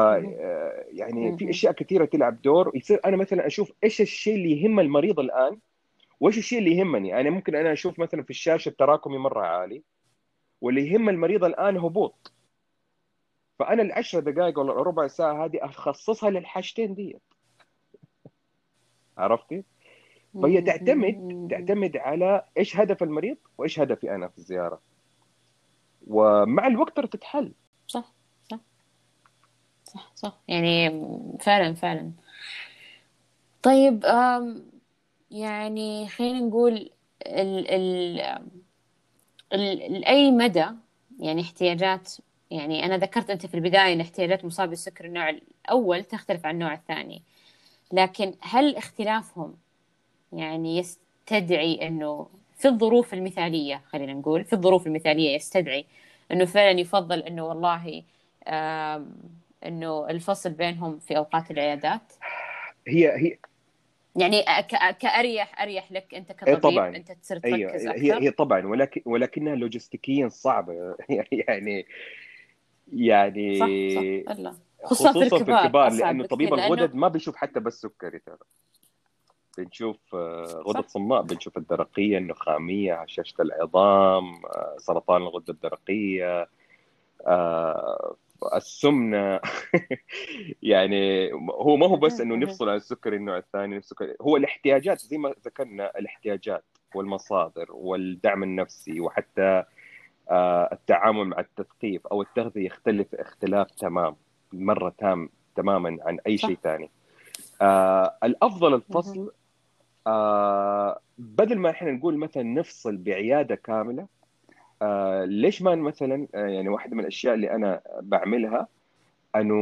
يعني في أشياء كثيرة تلعب دور. يصير أنا مثلا أشوف إيش الشيء اللي يهم المريض الآن؟ وإيش الشيء اللي يهمني؟ أنا ممكن أنا أشوف مثلا في الشاشة التراكمي مرة عالي واللي يهم المريض الآن هبوط فأنا العشر دقائق ولا ربع ساعة هذه أخصصها للحاجتين دي عرفتي؟ فهي تعتمد تعتمد على إيش هدف المريض وإيش هدفي أنا في الزيارة. ومع الوقت تتحل. صح صح. يعني فعلا فعلا. طيب يعني خلينا نقول ال ال ال لأي مدى يعني احتياجات يعني أنا ذكرت أنت في البداية أن احتياجات مصابي السكر النوع الأول تختلف عن النوع الثاني. لكن هل اختلافهم يعني يستدعي أنه في الظروف المثالية خلينا نقول في الظروف المثالية يستدعي أنه فعلا يفضل أنه والله أنه الفصل بينهم في أوقات العيادات؟ هي هي. يعني كأريح أريح لك أنت كطبيب طبعا. أنت تصير تركز أيوة. هي هي طبعا. ولكن ولكنها لوجستيكيا صعبة. يعني يعني صح صح. خصوصا, في الكبار, في الكبار لأنه طبيب الغدد ما بيشوف حتى بس سكري ترى. بنشوف آه، غدد صماء بنشوف الدرقية النخامية هشاشه العظام آه، سرطان الغده الدرقية آه، السمنة. يعني هو ما هو بس إنه نفصل عن السكري النوع الثاني السكري هو الاحتياجات زي ما ذكرنا الاحتياجات والمصادر والدعم النفسي وحتى التعامل مع التثقيف أو التغذية يختلف اختلاف تمام مرة تام تماما عن أي شيء ثاني. آه الأفضل الفصل آه بدل ما إحنا نقول مثلا نفصل بعيادة كاملة آه ليش ما مثلا آه يعني واحدة من الأشياء اللي أنا بعملها أنه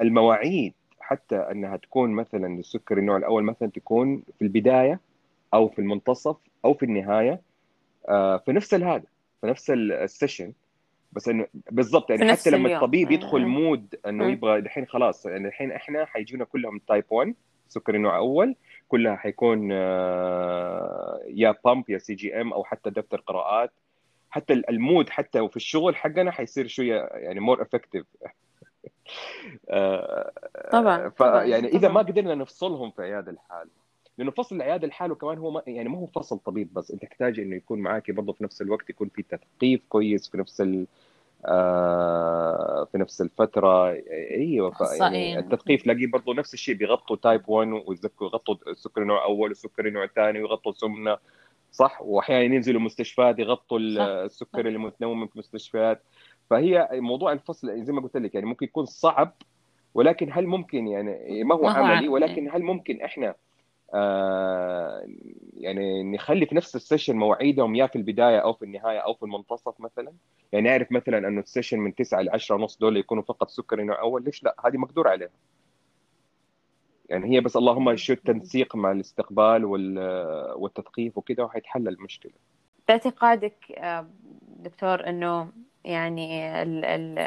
المواعيد حتى أنها تكون مثلا للسكر النوع الأول مثلا تكون في البداية أو في المنتصف أو في النهاية آه في نفس هذا في نفس ال session. بس إنه بالضبط يعني حتى لما الطبيب يدخل mode إنه يبغى الحين خلاص يعني الحين إحنا حيجونا كلهم type 1 سكري نوع أول. كلها حيكون آه، يا pump يا CGM أو حتى دفتر قراءات. حتى ال mode حتى في الشغل حقنا حيصير شوية يعني more effective طبعا يعني إذا ما قدرنا نفصلهم في عياده الحال لأنه فصل العياده لحاله كمان هو ما يعني ما هو فصل طبيب بس أنت تحتاج إنه يكون معك برضه في نفس الوقت يكون في تثقيف كويس في نفس ال آه في نفس الفترة. أيوه يعني التثقيف تلاقيه برضه نفس الشيء بيغطوا type 1 ويغطوا السكري نوع أول والسكري نوع ثاني ويغطوا سمنة. صح؟ واحيانا ينزلوا مستشفيات يغطوا السكري المنوم في مستشفيات. فهي موضوع الفصل زي ما قلت لك يعني ممكن يكون صعب ولكن هل ممكن؟ يعني ما هو, ما هو عملي. ولكن هل ممكن إحنا آه يعني نخلي في نفس ال session مواعيدهم يا في البداية أو في النهاية أو في المنتصف مثلا. يعني نعرف مثلا إنه ال session من 9 ل 10 ونص دول يكونوا فقط سكري نوع أول. ليش لا؟ هذه مقدور عليها يعني هي بس اللهم شوية تنسيق مع الاستقبال والتثقيف وكذا وحيتحل المشكلة. باعتقادك آه، دكتور إنه يعني ال ال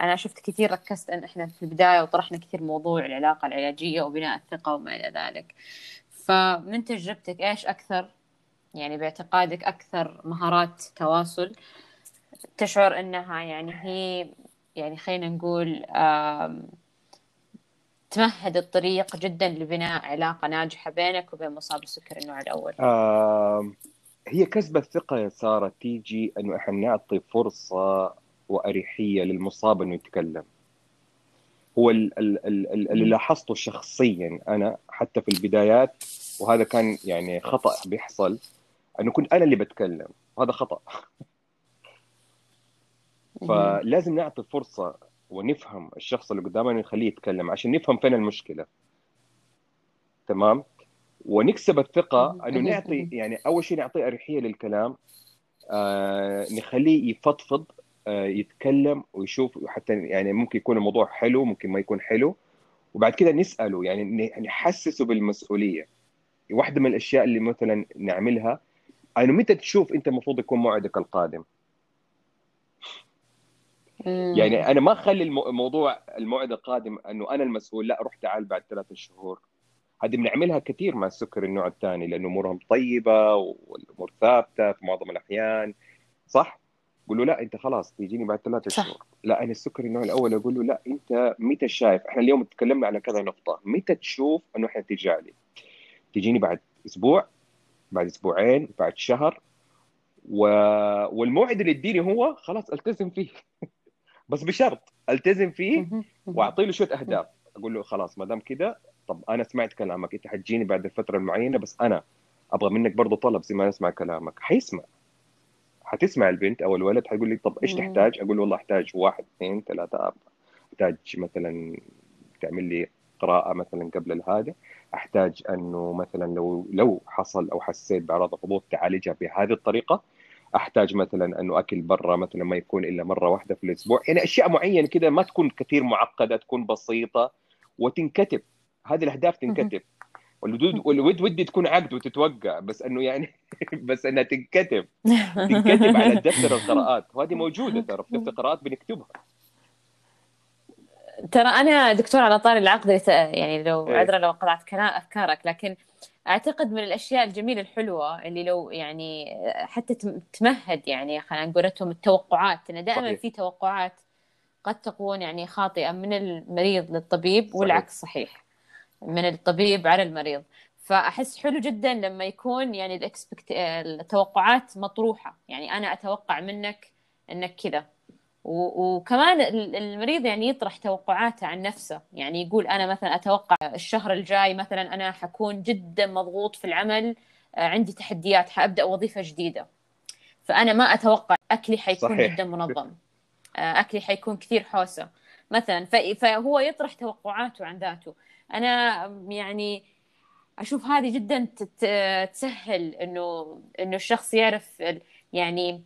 أنا شفت كثير ركزت إن إحنا في البداية وطرحنا كثير موضوع العلاقة العلاجية وبناء الثقة وما إلى ذلك. فمن تجربتك إيش أكثر؟ يعني باعتقادك أكثر مهارات تواصل تشعر إنها يعني هي يعني خلينا نقول تمهد الطريق جدا لبناء علاقة ناجحة بينك وبين مصاب السكر النوع الأول. هي كسب الثقة يا سارة تيجي أنه إحنا نعطي فرصة وأريحية للمصاب أنه يتكلم. هو اللي لاحظته شخصيا أنا حتى في البدايات وهذا كان يعني خطأ بيحصل أنه كنت أنا اللي بتكلم وهذا خطأ. فلازم نعطي فرصة ونفهم الشخص اللي قدامنا نخليه يتكلم عشان نفهم فين المشكلة. تمام؟ ونكسب الثقة أنه نعطي يعني أول شيء نعطيه أريحية للكلام آه نخليه يفضفض يتكلم ويشوف حتى يعني ممكن يكون الموضوع حلو ممكن ما يكون حلو. وبعد كده نسأله يعني نحسسه بالمسؤولية. واحدة من الأشياء اللي مثلا نعملها أنه متى تشوف أنت المفروض يكون موعدك القادم؟ يعني أنا ما أخلي الموضوع الموعد القادم أنه أنا المسؤول لا روح تعال بعد ثلاثة شهور. هذه بنعملها كثير مع السكر النوع الثاني لأنه أمورهم طيبة والأمور ثابتة في معظم الأحيان صح؟ قول له لا أنت خلاص تجيني بعد ثلاثة شهور. لا أنا السكر النوع الأول أقول له لا أنت متى شايف؟ إحنا اليوم تكلمنا على كذا نقطة. متى تشوف إنه إحنا ترجع لي تجيني بعد أسبوع بعد أسبوعين بعد شهر. و... والموعد اللي اديني هو خلاص ألتزم فيه. بس بشرط ألتزم فيه وأعطي له شوية أهداف. أقول له خلاص ما دام كذا طب أنا سمعت كلامك أنت حتجيني بعد الفترة المعينة بس أنا أبغى منك برضه طلب زي ما اسمع كلامك. حيسمع. حتسمع البنت أو الولد حيقول لي طب إيش تحتاج؟ أقول والله أحتاج واحد اثنين ثلاثة أربعة. أحتاج مثلا تعمل لي قراءة مثلا قبل هذا أحتاج أنه مثلا لو لو حصل أو حسيت بأعراض الهبوط تعالجها بهذه الطريقة. أحتاج مثلا أنه أكل برا مثلا ما يكون إلا مرة واحدة في الأسبوع. يعني أشياء معينة كده ما تكون كثير معقدة تكون بسيطة وتنكتب. هذه الأهداف تنكتب. والودود والود ودي تكون عقد وتتوقع بس إنه يعني بس إنها تنكتب. تنكتب على دفتر القراءات وهذه موجودة ترى في دفتر القراءات بنكتبها. ترى أنا دكتور على طاري العقد يعني لو إيه؟ عذرا لو قطعت أفكارك لكن أعتقد من الأشياء الجميلة الحلوة اللي لو يعني حتى تمهد يعني خلينا نقول التوقعات. انه دائما في توقعات قد تكون يعني خاطئة من المريض للطبيب صحيح. والعكس صحيح. من الطبيب على المريض. فأحس حلو جدا لما يكون يعني الإكسبكت... التوقعات مطروحة. يعني أنا أتوقع منك إنك كذا. وكمان المريض يعني يطرح توقعاته عن نفسه. يعني يقول أنا مثلا أتوقع الشهر الجاي مثلا أنا حكون جدا مضغوط في العمل آه، عندي تحديات حأبدأ وظيفة جديدة. فأنا ما أتوقع أكلي حيكون صحيح. جدا منظم. آه، أكلي حيكون كثير حوسة. مثلا فهو يطرح توقعاته عن ذاته. أنا يعني أشوف هذه جدا تسهل إنه إنه الشخص يعرف يعني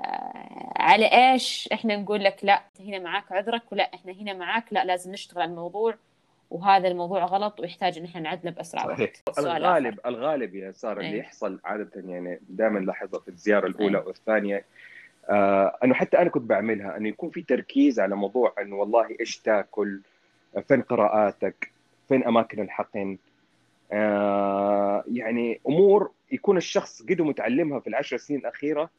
آه، على إيش إحنا نقول لك لا هنا معاك عذرك ولا إحنا هنا معاك لا لازم نشتغل على الموضوع وهذا الموضوع غلط ويحتاج إن إحنا نعدله باسرع وقت الغالب آخر. الغالب يا سارة اللي إيه. يحصل عادة يعني دائما لاحظها في الزيارة الأولى أي. والثانيه آه أنه حتى أنا كنت بعملها أنه يكون في تركيز على موضوع إنه والله إيش تاكل فين قراءاتك فين أماكن الحقن؟ آه يعني أمور يكون الشخص قد متعلمها في العشر سنين الأخيرة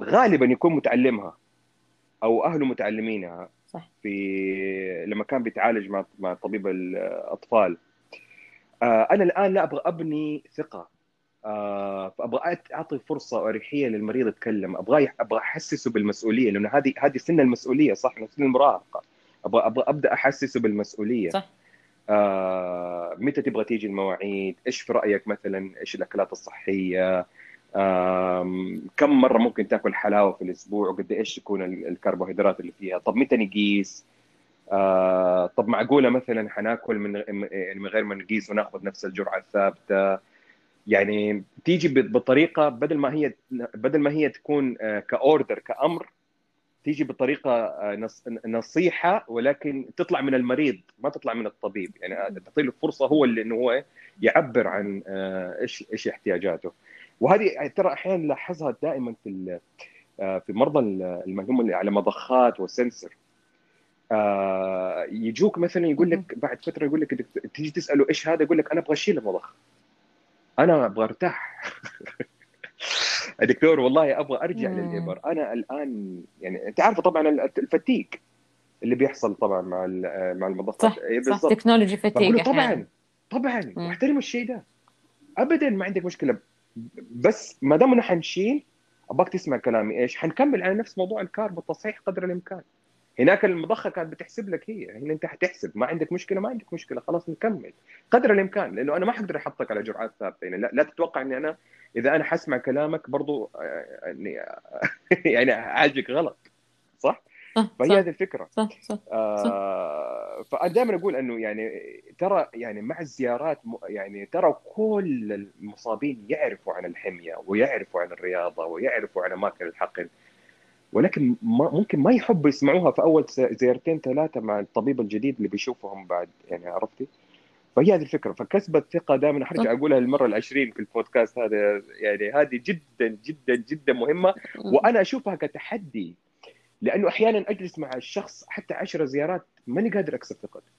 غالبا يكون متعلمها أو أهله متعلمينها صح. في لما كان بيتعالج مع مع طبيب الأطفال. آه أنا الآن لا أبغى أبني ثقة. آه فأبغى أعطي فرصة واريحيه للمريض يتكلم. أبغى أبغى أحسسه بالمسؤولية لأنه هذه هذه سن المسؤولية صح؟ سن المراهقة. أبغى أبغى أبدأ أحسسه بالمسؤولية. صح. آه متى تبغى تيجي المواعيد؟ إيش في رأيك مثلا؟ إيش الأكلات الصحية؟ كم مرة ممكن تأكل حلاوة في الأسبوع؟ وقد إيش تكون الكربوهيدرات اللي فيها؟ طب متى نقيس؟ آه طب معقولة مثلا حناكل من يعني من غير ما نقيس ونأخذ نفس الجرعة الثابتة؟ يعني تيجي بطريقة بدل ما هي بدل ما هي تكون آه، كأوردر كأمر تيجي بطريقة آه، نصيحة ولكن تطلع من المريض ما تطلع من الطبيب. يعني تعطي له فرصة هو اللي إنه هو يعبر عن آه، إيش إيش احتياجاته. وهذه ترى أحيانا نلاحظها دائما في آه، في مرضى اللي هم على مضخات وسنسر. يجوك مثلا يقول لك بعد فترة يقول لك تيجي تسأله إيش هذا؟ يقول لك أنا أبغى أشيل المضخة. أنا أبغى أرتاح. دكتور والله أبغى أرجع للابر أنا الآن يعني انت عارفه طبعا ال fatigue اللي بيحصل طبعا مع مع المضخات. صح, إيه صح. technology fatigue طبعا طبعا واحترم الشيء ده. ابدا ما عندك مشكلة. بس ما دام حنشيل أبغاك تسمع كلامي. إيش؟ حنكمل على نفس موضوع ال carb والتصحيح قدر الإمكان. هناك المضخة كانت بتحسب لك هي. هنا أنت حتحسب. ما عندك مشكلة؟ ما عندك مشكلة. خلاص نكمل. قدر الإمكان لأنه أنا ما حقدر أحطك على جرعات ثابتة. يعني لا, لا تتوقع إني أنا إذا أنا حسمع كلامك برضو يعني يعني اعالجك غلط صح؟ فهي هذه الفكرة صح صح, آه فأنا دائما أقول إنه يعني ترى يعني مع الزيارات يعني ترى كل المصابين يعرفوا عن الحمية ويعرفوا عن الرياضة ويعرفوا عن أماكن الحقن ولكن ما ممكن ما يحبوا يسمعوها في أول زيارتين ثلاثة مع الطبيب الجديد اللي بيشوفهم بعد يعني عرفتي؟ فهي هذه الفكرة. فكسب الثقه دائما. ارجع أقولها للمرة العشرين في البودكاست هذا. يعني هذه جدا جدا جدا مهمة. وأنا أشوفها كتحدي لأنه أحيانا أجلس مع الشخص حتى عشر زيارات ماني قادر أكسب ثقته.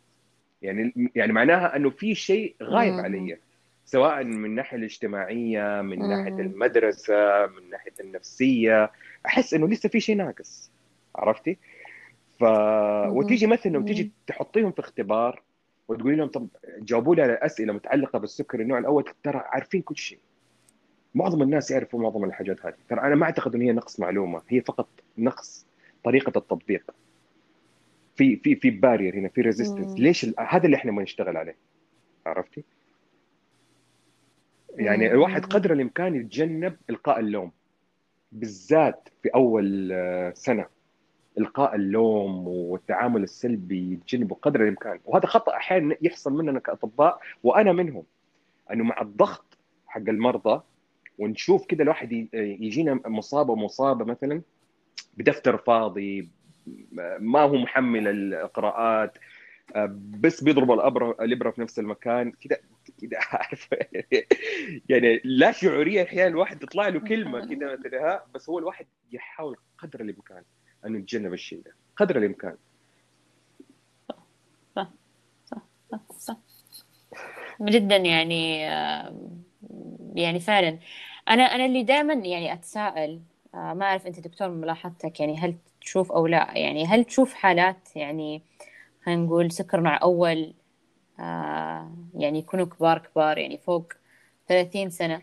يعني يعني معناها أنه في شيء غايب. علي. سواء من الناحيه الاجتماعية من ناحية. المدرسة من ناحية النفسية. أحس أنه لسه في شيء ناقص. عرفتي؟ ف وتيجي مثلا لو تيجي تحطيهم في اختبار. وتقولي لهم طب جاوبوا لي على أسئلة متعلقة بالسكر النوع الأول ترى عارفين كل شيء. معظم الناس يعرفوا معظم الحاجات هذه. ترى أنا ما أعتقد إن هي نقص معلومة هي فقط نقص طريقة التطبيق. في في في barrier هنا في resistance. ليش هذا اللي إحنا بنشتغل عليه. عرفتي؟ يعني. الواحد قدر الإمكان يتجنب إلقاء اللوم بالذات في أول آه، سنة. إلقاء اللوم والتعامل السلبي يتجنبه قدر الإمكان. وهذا خطأ أحيانا يحصل مننا كأطباء وأنا منهم. أنه مع الضغط حق المرضى ونشوف كده الواحد يجينا مصاب ومصابه مثلا بدفتر فاضي ما هو محمل القراءات بس بيضرب الأبرة الإبرة في نفس المكان. كده كده عارف. يعني لا شعوريا أحيانا الواحد تطلع له كلمة كده مثلا بس هو الواحد يحاول قدر الإمكان. انه يتجنب الشيء ده قدر الإمكان. صح صح صح جدا يعني يعني فعلا. أنا أنا اللي دائما يعني أتساءل آه، ما أعرف أنت دكتور ملاحظتك يعني هل تشوف أو لا؟ يعني هل تشوف حالات يعني خلينا نقول سكر نوع أول آه، يعني يكونوا كبار كبار يعني فوق 30 سنة؟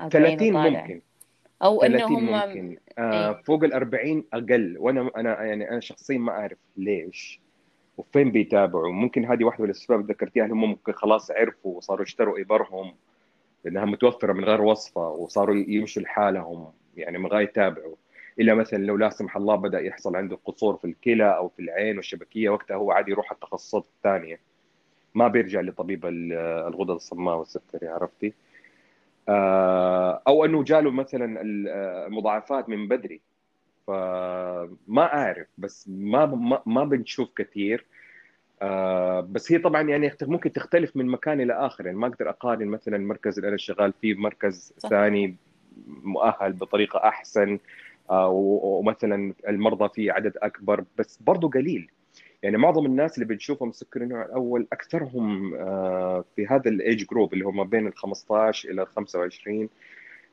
40 30 وطالع. ممكن. أو انه 30 هم ممكن. آه اي فوق ال 40 أقل. وأنا أنا يعني أنا شخصيا ما أعرف ليش. وفين بيتابعوا؟ ممكن هذه واحدة من الأسباب اللي ذكرتيها هم ممكن خلاص عرفوا وصاروا يشتروا ابرهم لأنها متوفرة من غير وصفة وصاروا يمشوا لحالهم يعني من غير يتابعوا. إلا مثلا لو لا سمح الله بدأ يحصل عنده قصور في الكلى أو في العين والشبكية وقتها هو عادي يروح التخصصات الثانية. ما بيرجع لطبيب ال- الغدد الصماء والسكري عرفتي؟ أو أنه جاله مثلا المضاعفات من بدري. فما أعرف بس ما ما, ما بنشوف كثير. آه، بس هي طبعا يعني ممكن تختلف من مكان إلى آخر. يعني ما أقدر أقارن مثلا المركز اللي أنا شغال فيه بمركز صح. ثاني مؤهل بطريقة أحسن آه، ومثلا المرضى فيه عدد أكبر بس برضه قليل. يعني معظم الناس اللي بنشوفهم سكر النوع الأول أكثرهم آه، في هذا الإيج جروب اللي هم بين ال 15 إلى ال 25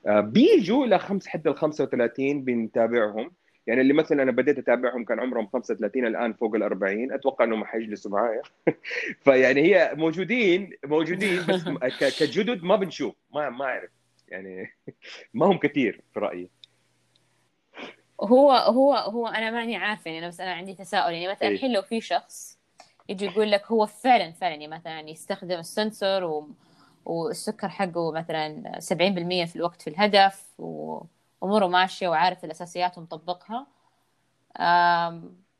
آه، بيجوا لخمس حتى ال 35 بنتابعهم. يعني اللي مثلا أنا بديت أتابعهم كان عمرهم 35 الآن فوق ال 40 أتوقع إنهم حيجلسوا معايا. فيعني هي موجودين موجودين بس كجدد ما بنشوف. ما ما أعرف. يعني ما هم كثير في رأيي. هو هو هو أنا ماني عارفة يعني بس أنا عندي تساؤل يعني مثلا اي الحين لو في شخص يجي يقول لك هو فعلا فعلا يعني مثلا يستخدم السنسور و... والسكر حقه مثلا 70% في الوقت في الهدف وأموره ماشية وعارف الأساسيات ومطبقها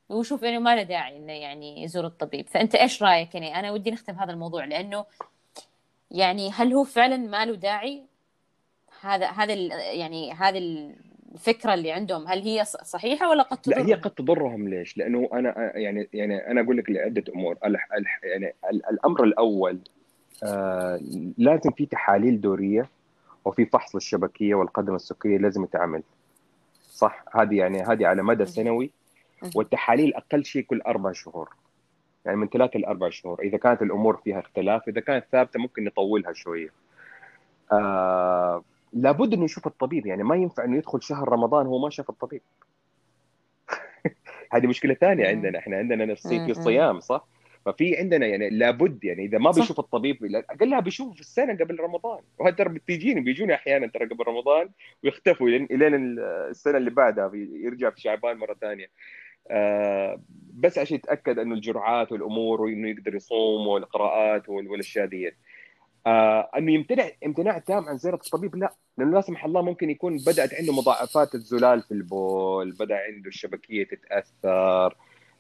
ويشوف إنه ما له داعي إنه يعني يزور الطبيب. فأنت إيش رأيك؟ يعني أنا ودي نختم هذا الموضوع لأنه يعني هل هو فعلا ما له داعي؟ هذا هذا ال- يعني هذه الفكرة اللي عندهم. هل هي صحيحة ولا قد لا هي تضرهم؟ قد تضرهم ليش؟ لأنه أنا يعني يعني أنا أقول لك لعدة أمور. الح- الح- يعني ال- الأمر الأول آه لازم في تحاليل دورية وفي فحص للشبكية والقدم السكرية لازم يتعمل. صح؟ هذه يعني هذه على مدى. سنوي. والتحاليل أقل شيء كل أربع شهور. يعني من ثلاثة لأربع شهور. إذا كانت الأمور فيها اختلاف إذا كانت ثابتة ممكن نطولها شوية. آه لابد إنه يشوف الطبيب يعني ما ينفع إنه يدخل شهر رمضان هو ما شاف الطبيب. هذه مشكلة ثانية. عندنا إحنا عندنا نفسيه في. الصيام صح؟ ففي عندنا يعني لابد يعني إذا ما بيشوف الطبيب اقلها بيشوفه في السنة قبل رمضان. وهذا ترى بتجيني بيجوني أحيانا ترى قبل رمضان ويختفوا لين الين السنة اللي بعدها يرجع في شعبان مرة ثانية. آه بس عشان يتأكد إنه الجرعات والأمور وإنه يقدر يصوم والقراءات وال- والأشياء ديت. آه أنه يمتنع امتناع تام عن زيارة الطبيب؟ لا لأنه لا سمح الله ممكن يكون بدأت عنده مضاعفات الزلال في البول بدأ عنده الشبكية تتأثر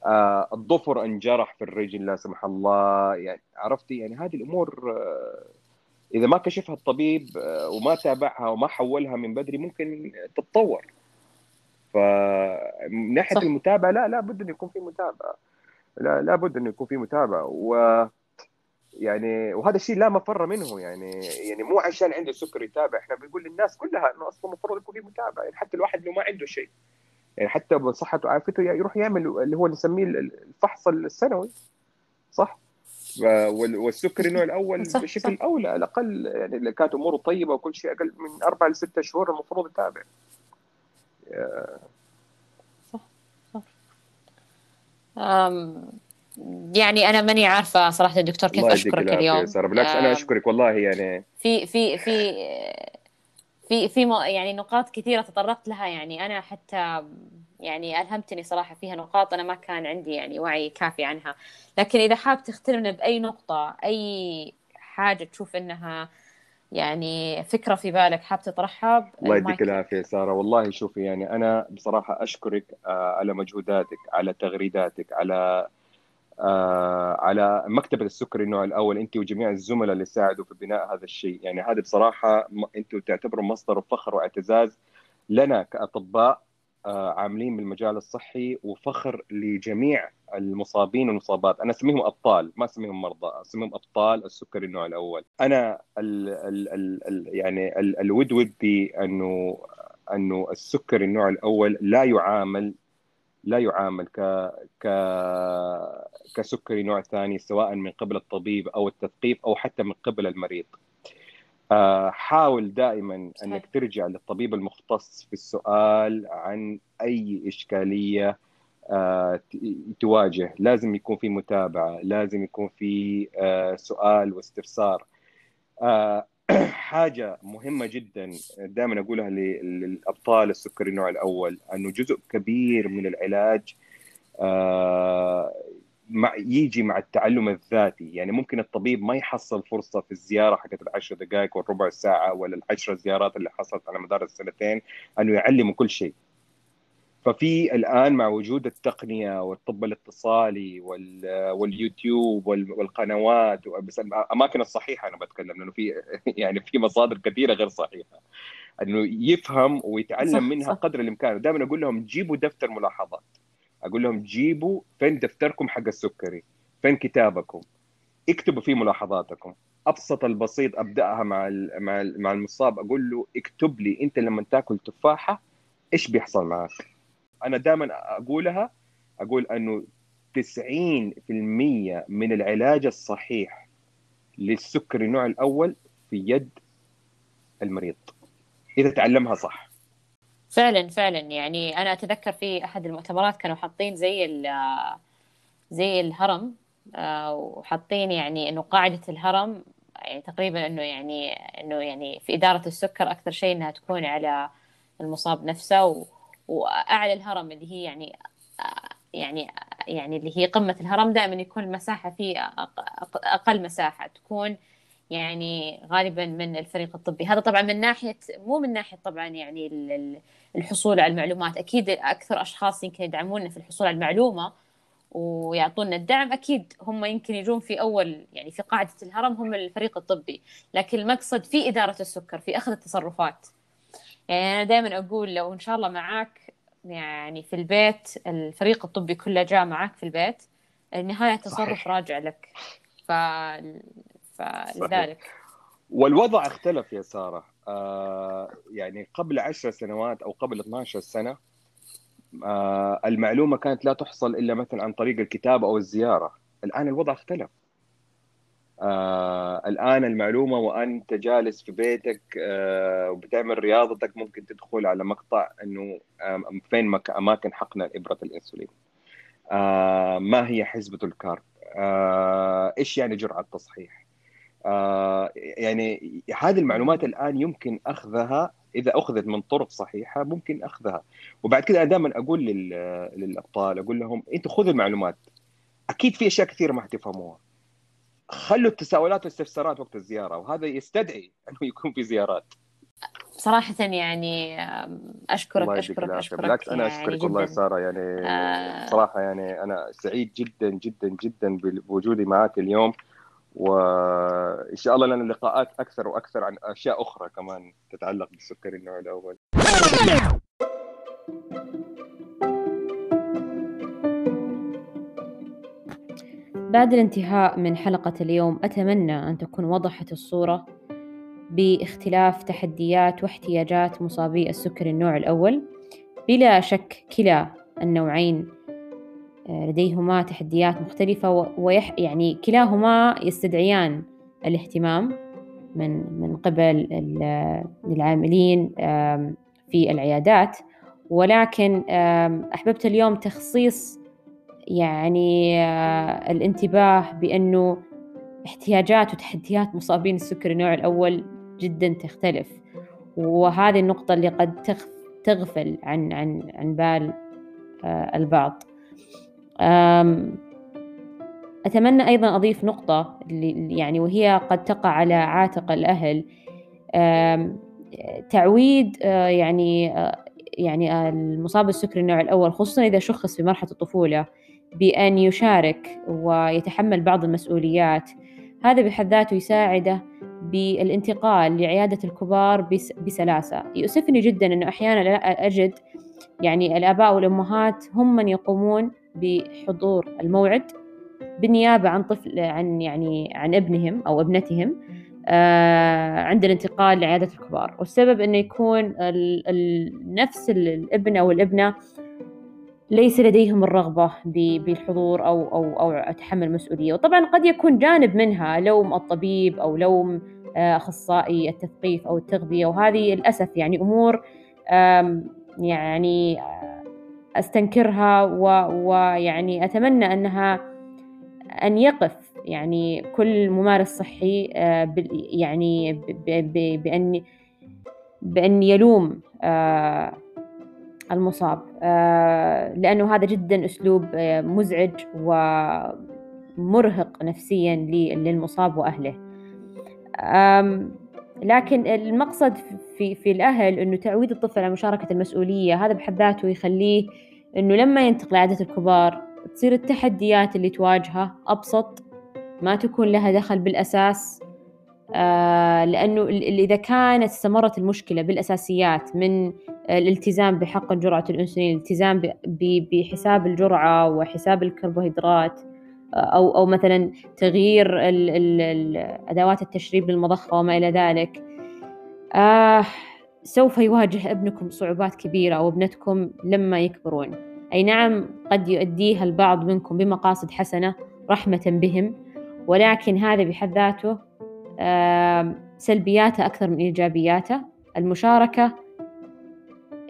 آه الضفر انجرح في الرجل لا سمح الله. يعني عرفتي؟ يعني هذه الأمور آه إذا ما كشفها الطبيب آه وما تابعها وما حولها من بدري ممكن تتطور. فمن ناحية صح. المتابعة لا لا بد انه يكون في متابعة. لا لا بد انه يكون في متابعة. و يعني وهذا الشيء لا مفر منه يعني يعني مو عشان عنده سكر يتابع. إحنا بنقول للناس كلها إنه أصلا المفروض يكون في متابعة. يعني حتى الواحد لو ما عنده شيء يعني حتى بصحته وعافيته يروح يعمل اللي هو نسميه الفحص السنوي. صح؟ والسكر النوع الأول صح بشكل صح. أولى على الأقل يعني اللي كانت أموره طيبة وكل شيء أقل من أربع لستة شهور المفروض يتابع. صح صح. يعني أنا ماني عارفة صراحة الدكتور كيف أشكرك اليوم. سارة. بالعكس أنا أشكرك والله يعني. في في في في في يعني نقاط كثيرة تطرقت لها. يعني أنا حتى يعني ألهمتني صراحة فيها نقاط أنا ما كان عندي يعني وعي كافي عنها. لكن إذا حاب تختلفنا بأي نقطة أي حاجة تشوف إنها يعني فكرة في بالك حاب تطرحها الله يديك العافية سارة. والله شوفي يعني أنا بصراحة أشكرك آه، على مجهوداتك على تغريداتك على آه على مكتبة السكري النوع الأول أنت وجميع الزملاء اللي ساعدوا في بناء هذا الشيء. يعني هذه بصراحة أنتم تعتبروا مصدر فخر واعتزاز لنا كأطباء آه عاملين بالمجال الصحي وفخر لجميع المصابين والمصابات. أنا أسميهم أبطال ما أسميهم مرضى أسميهم أبطال السكري النوع الأول. أنا ال ال ال ال يعني ال الود ودي أنه أنه السكري النوع الأول لا يعامل لا يعامل ك ك كسكري نوع ثاني سواء من قبل الطبيب أو التثقيف أو حتى من قبل المريض. آه، حاول دائما أنك ترجع للطبيب المختص في السؤال عن أي إشكالية آه، تواجه، لازم يكون في متابعة، لازم يكون في آه، سؤال واستفسار. حاجة مهمة جدا دائما أقولها للأبطال السكري النوع الأول أنه جزء كبير من العلاج آه، مع يجي مع التعلم الذاتي. يعني ممكن الطبيب ما يحصل فرصة في الزيارة حقت العشر دقائق والربع ساعة ولا العشر زيارات اللي حصلت على مدار السنتين أنه يعلمه كل شيء. ففي الآن مع وجود التقنية والطب الاتصالي واليوتيوب والقنوات بس الاماكن الصحيحة أنا بتكلم لأنه في يعني في مصادر كثيرة غير صحيحة. أنه يفهم ويتعلم صح منها صح. قدر الإمكان. دائما أقول لهم جيبوا دفتر ملاحظات. أقول لهم جيبوا فين دفتركم حق السكري فين كتابكم. اكتبوا فيه ملاحظاتكم. أبسط البسيط أبدأها مع مع مع المصاب أقول له اكتب لي أنت لما تاكل تفاحة إيش بيحصل معك؟ أنا دائما أقولها أقول إنه 90% من العلاج الصحيح للسكري النوع الأول في يد المريض إذا تعلمها صح. فعلا فعلا. يعني أنا أتذكر في أحد المؤتمرات كانوا حاطين زي زي الهرم آه، وحاطين يعني إنه قاعدة الهرم يعني تقريبا إنه يعني إنه يعني في إدارة السكر أكثر شيء إنها تكون على المصاب نفسه وأعلى الهرم اللي هي يعني يعني يعني اللي هي قمة الهرم دائما يكون المساحة فيه أقل مساحة تكون يعني غالبا من الفريق الطبي. هذا طبعا من ناحية مو من ناحية طبعا يعني الحصول على المعلومات. أكيد أكثر أشخاص يمكن يدعمونا في الحصول على المعلومة ويعطونا الدعم. أكيد هم يمكن يجون في أول يعني في قاعدة الهرم هم الفريق الطبي. لكن المقصد في إدارة السكر في أخذ التصرفات. يعني أنا دائما أقول لو إن شاء الله معاك يعني في البيت الفريق الطبي كله جاء معاك في البيت النهاية تصرف راجع لك. ف... فلذلك. والوضع اختلف يا سارة. آه يعني قبل عشر سنوات أو قبل 12 سنة آه المعلومة كانت لا تحصل إلا مثلا عن طريق الكتاب أو الزيارة. الآن الوضع اختلف. آه الآن المعلومة وانت جالس في بيتك آه وبتعمل رياضتك ممكن تدخل على مقطع إنه آه فين مك أماكن حقن ابره الإنسولين. آه ما هي حسبه الكارب آه إيش يعني جرعة تصحيح آه يعني هذه المعلومات الآن يمكن أخذها إذا أخذت من طرق صحيحة ممكن أخذها. وبعد كده أنا دائما أقول للأبطال أقول لهم أنتم خذوا المعلومات. أكيد في أشياء كثيرة ما حتفهموها. خلوا التساؤلات والاستفسارات وقت الزيارة وهذا يستدعي أنه يكون في زيارات. صراحة يعني أشكرك أشكرك أشكرك بالعكس أنا أشكرك يعني والله سارة يعني آه صراحة يعني أنا سعيد جدا جدا جدا بوجودي معك اليوم وإن شاء الله لنا لقاءات أكثر وأكثر عن أشياء أخرى كمان تتعلق بالسكري النوع الأول. بعد الانتهاء من حلقة اليوم أتمنى أن تكون وضحت الصورة باختلاف تحديات واحتياجات مصابي السكر النوع الأول. بلا شك كلا النوعين لديهما تحديات مختلفة ويح يعني كلاهما يستدعيان الاهتمام من من قبل العاملين في العيادات. ولكن أحببت اليوم تخصيص يعني آه، الانتباه بأنه احتياجات وتحديات مصابين السكري النوع الأول جدا تختلف. وهذه النقطة اللي قد تغفل عن عن عن بال آه، البعض. أتمنى أيضا أضيف نقطة يعني وهي قد تقع على عاتق الأهل. تعويد آه، يعني يعني المصاب بالسكري النوع الأول خصوصا إذا شخص في مرحلة الطفولة. بأن يشارك ويتحمل بعض المسؤوليات. هذا بحد ذاته يساعده بالانتقال لعيادة الكبار بسلاسة. يؤسفني جدا أنه أحيانا لا أجد يعني الآباء والأمهات هم من يقومون بحضور الموعد بالنيابة عن طفل عن يعني عن ابنهم أو ابنتهم آه عند الانتقال لعيادة الكبار. والسبب أنه يكون ال ال نفس الابن أو الابنة ليس لديهم الرغبة بالحضور أو أو أو تحمل المسؤولية وطبعا قد يكون جانب منها لوم الطبيب أو لوم آه، أخصائي التثقيف أو التغذية وهذه للأسف يعني أمور يعني آه، أستنكرها ويعني أتمنى أنها أن يقف يعني كل ممارس صحي آه، يعني بأن بأن يلوم المصاب. آه، لأنه هذا جدا أسلوب آه، مزعج ومرهق نفسيا للمصاب وأهله. لكن المقصد في في الأهل إنه تعويد الطفل على مشاركة المسؤولية هذا بحد ذاته يخليه إنه لما ينتقل لعادة الكبار تصير التحديات اللي تواجهه أبسط ما تكون لها دخل بالأساس. آه لأنه إذا كانت استمرت المشكلة بالأساسيات من الالتزام بحق جرعة الأنسولين الالتزام بحساب الجرعة وحساب الكربوهيدرات أو أو مثلا تغيير أدوات التشريب للمضخة وما إلى ذلك. آه سوف يواجه ابنكم صعوبات كبيرة أو ابنتكم لما يكبرون. أي نعم قد يؤديها البعض منكم بمقاصد حسنة رحمة بهم ولكن هذا بحد ذاته آه سلبياته أكثر من إيجابياته. المشاركة آه،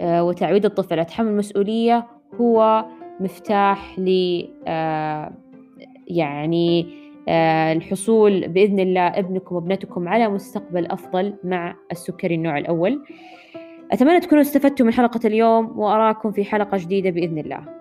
وتعويد الطفل. تحمل المسؤولية هو مفتاح ل آه، يعني آه، الحصول بإذن الله ابنكم وابنتكم على مستقبل أفضل مع السكري النوع الأول. أتمنى تكونوا استفدتوا من حلقة اليوم وأراكم في حلقة جديدة بإذن الله.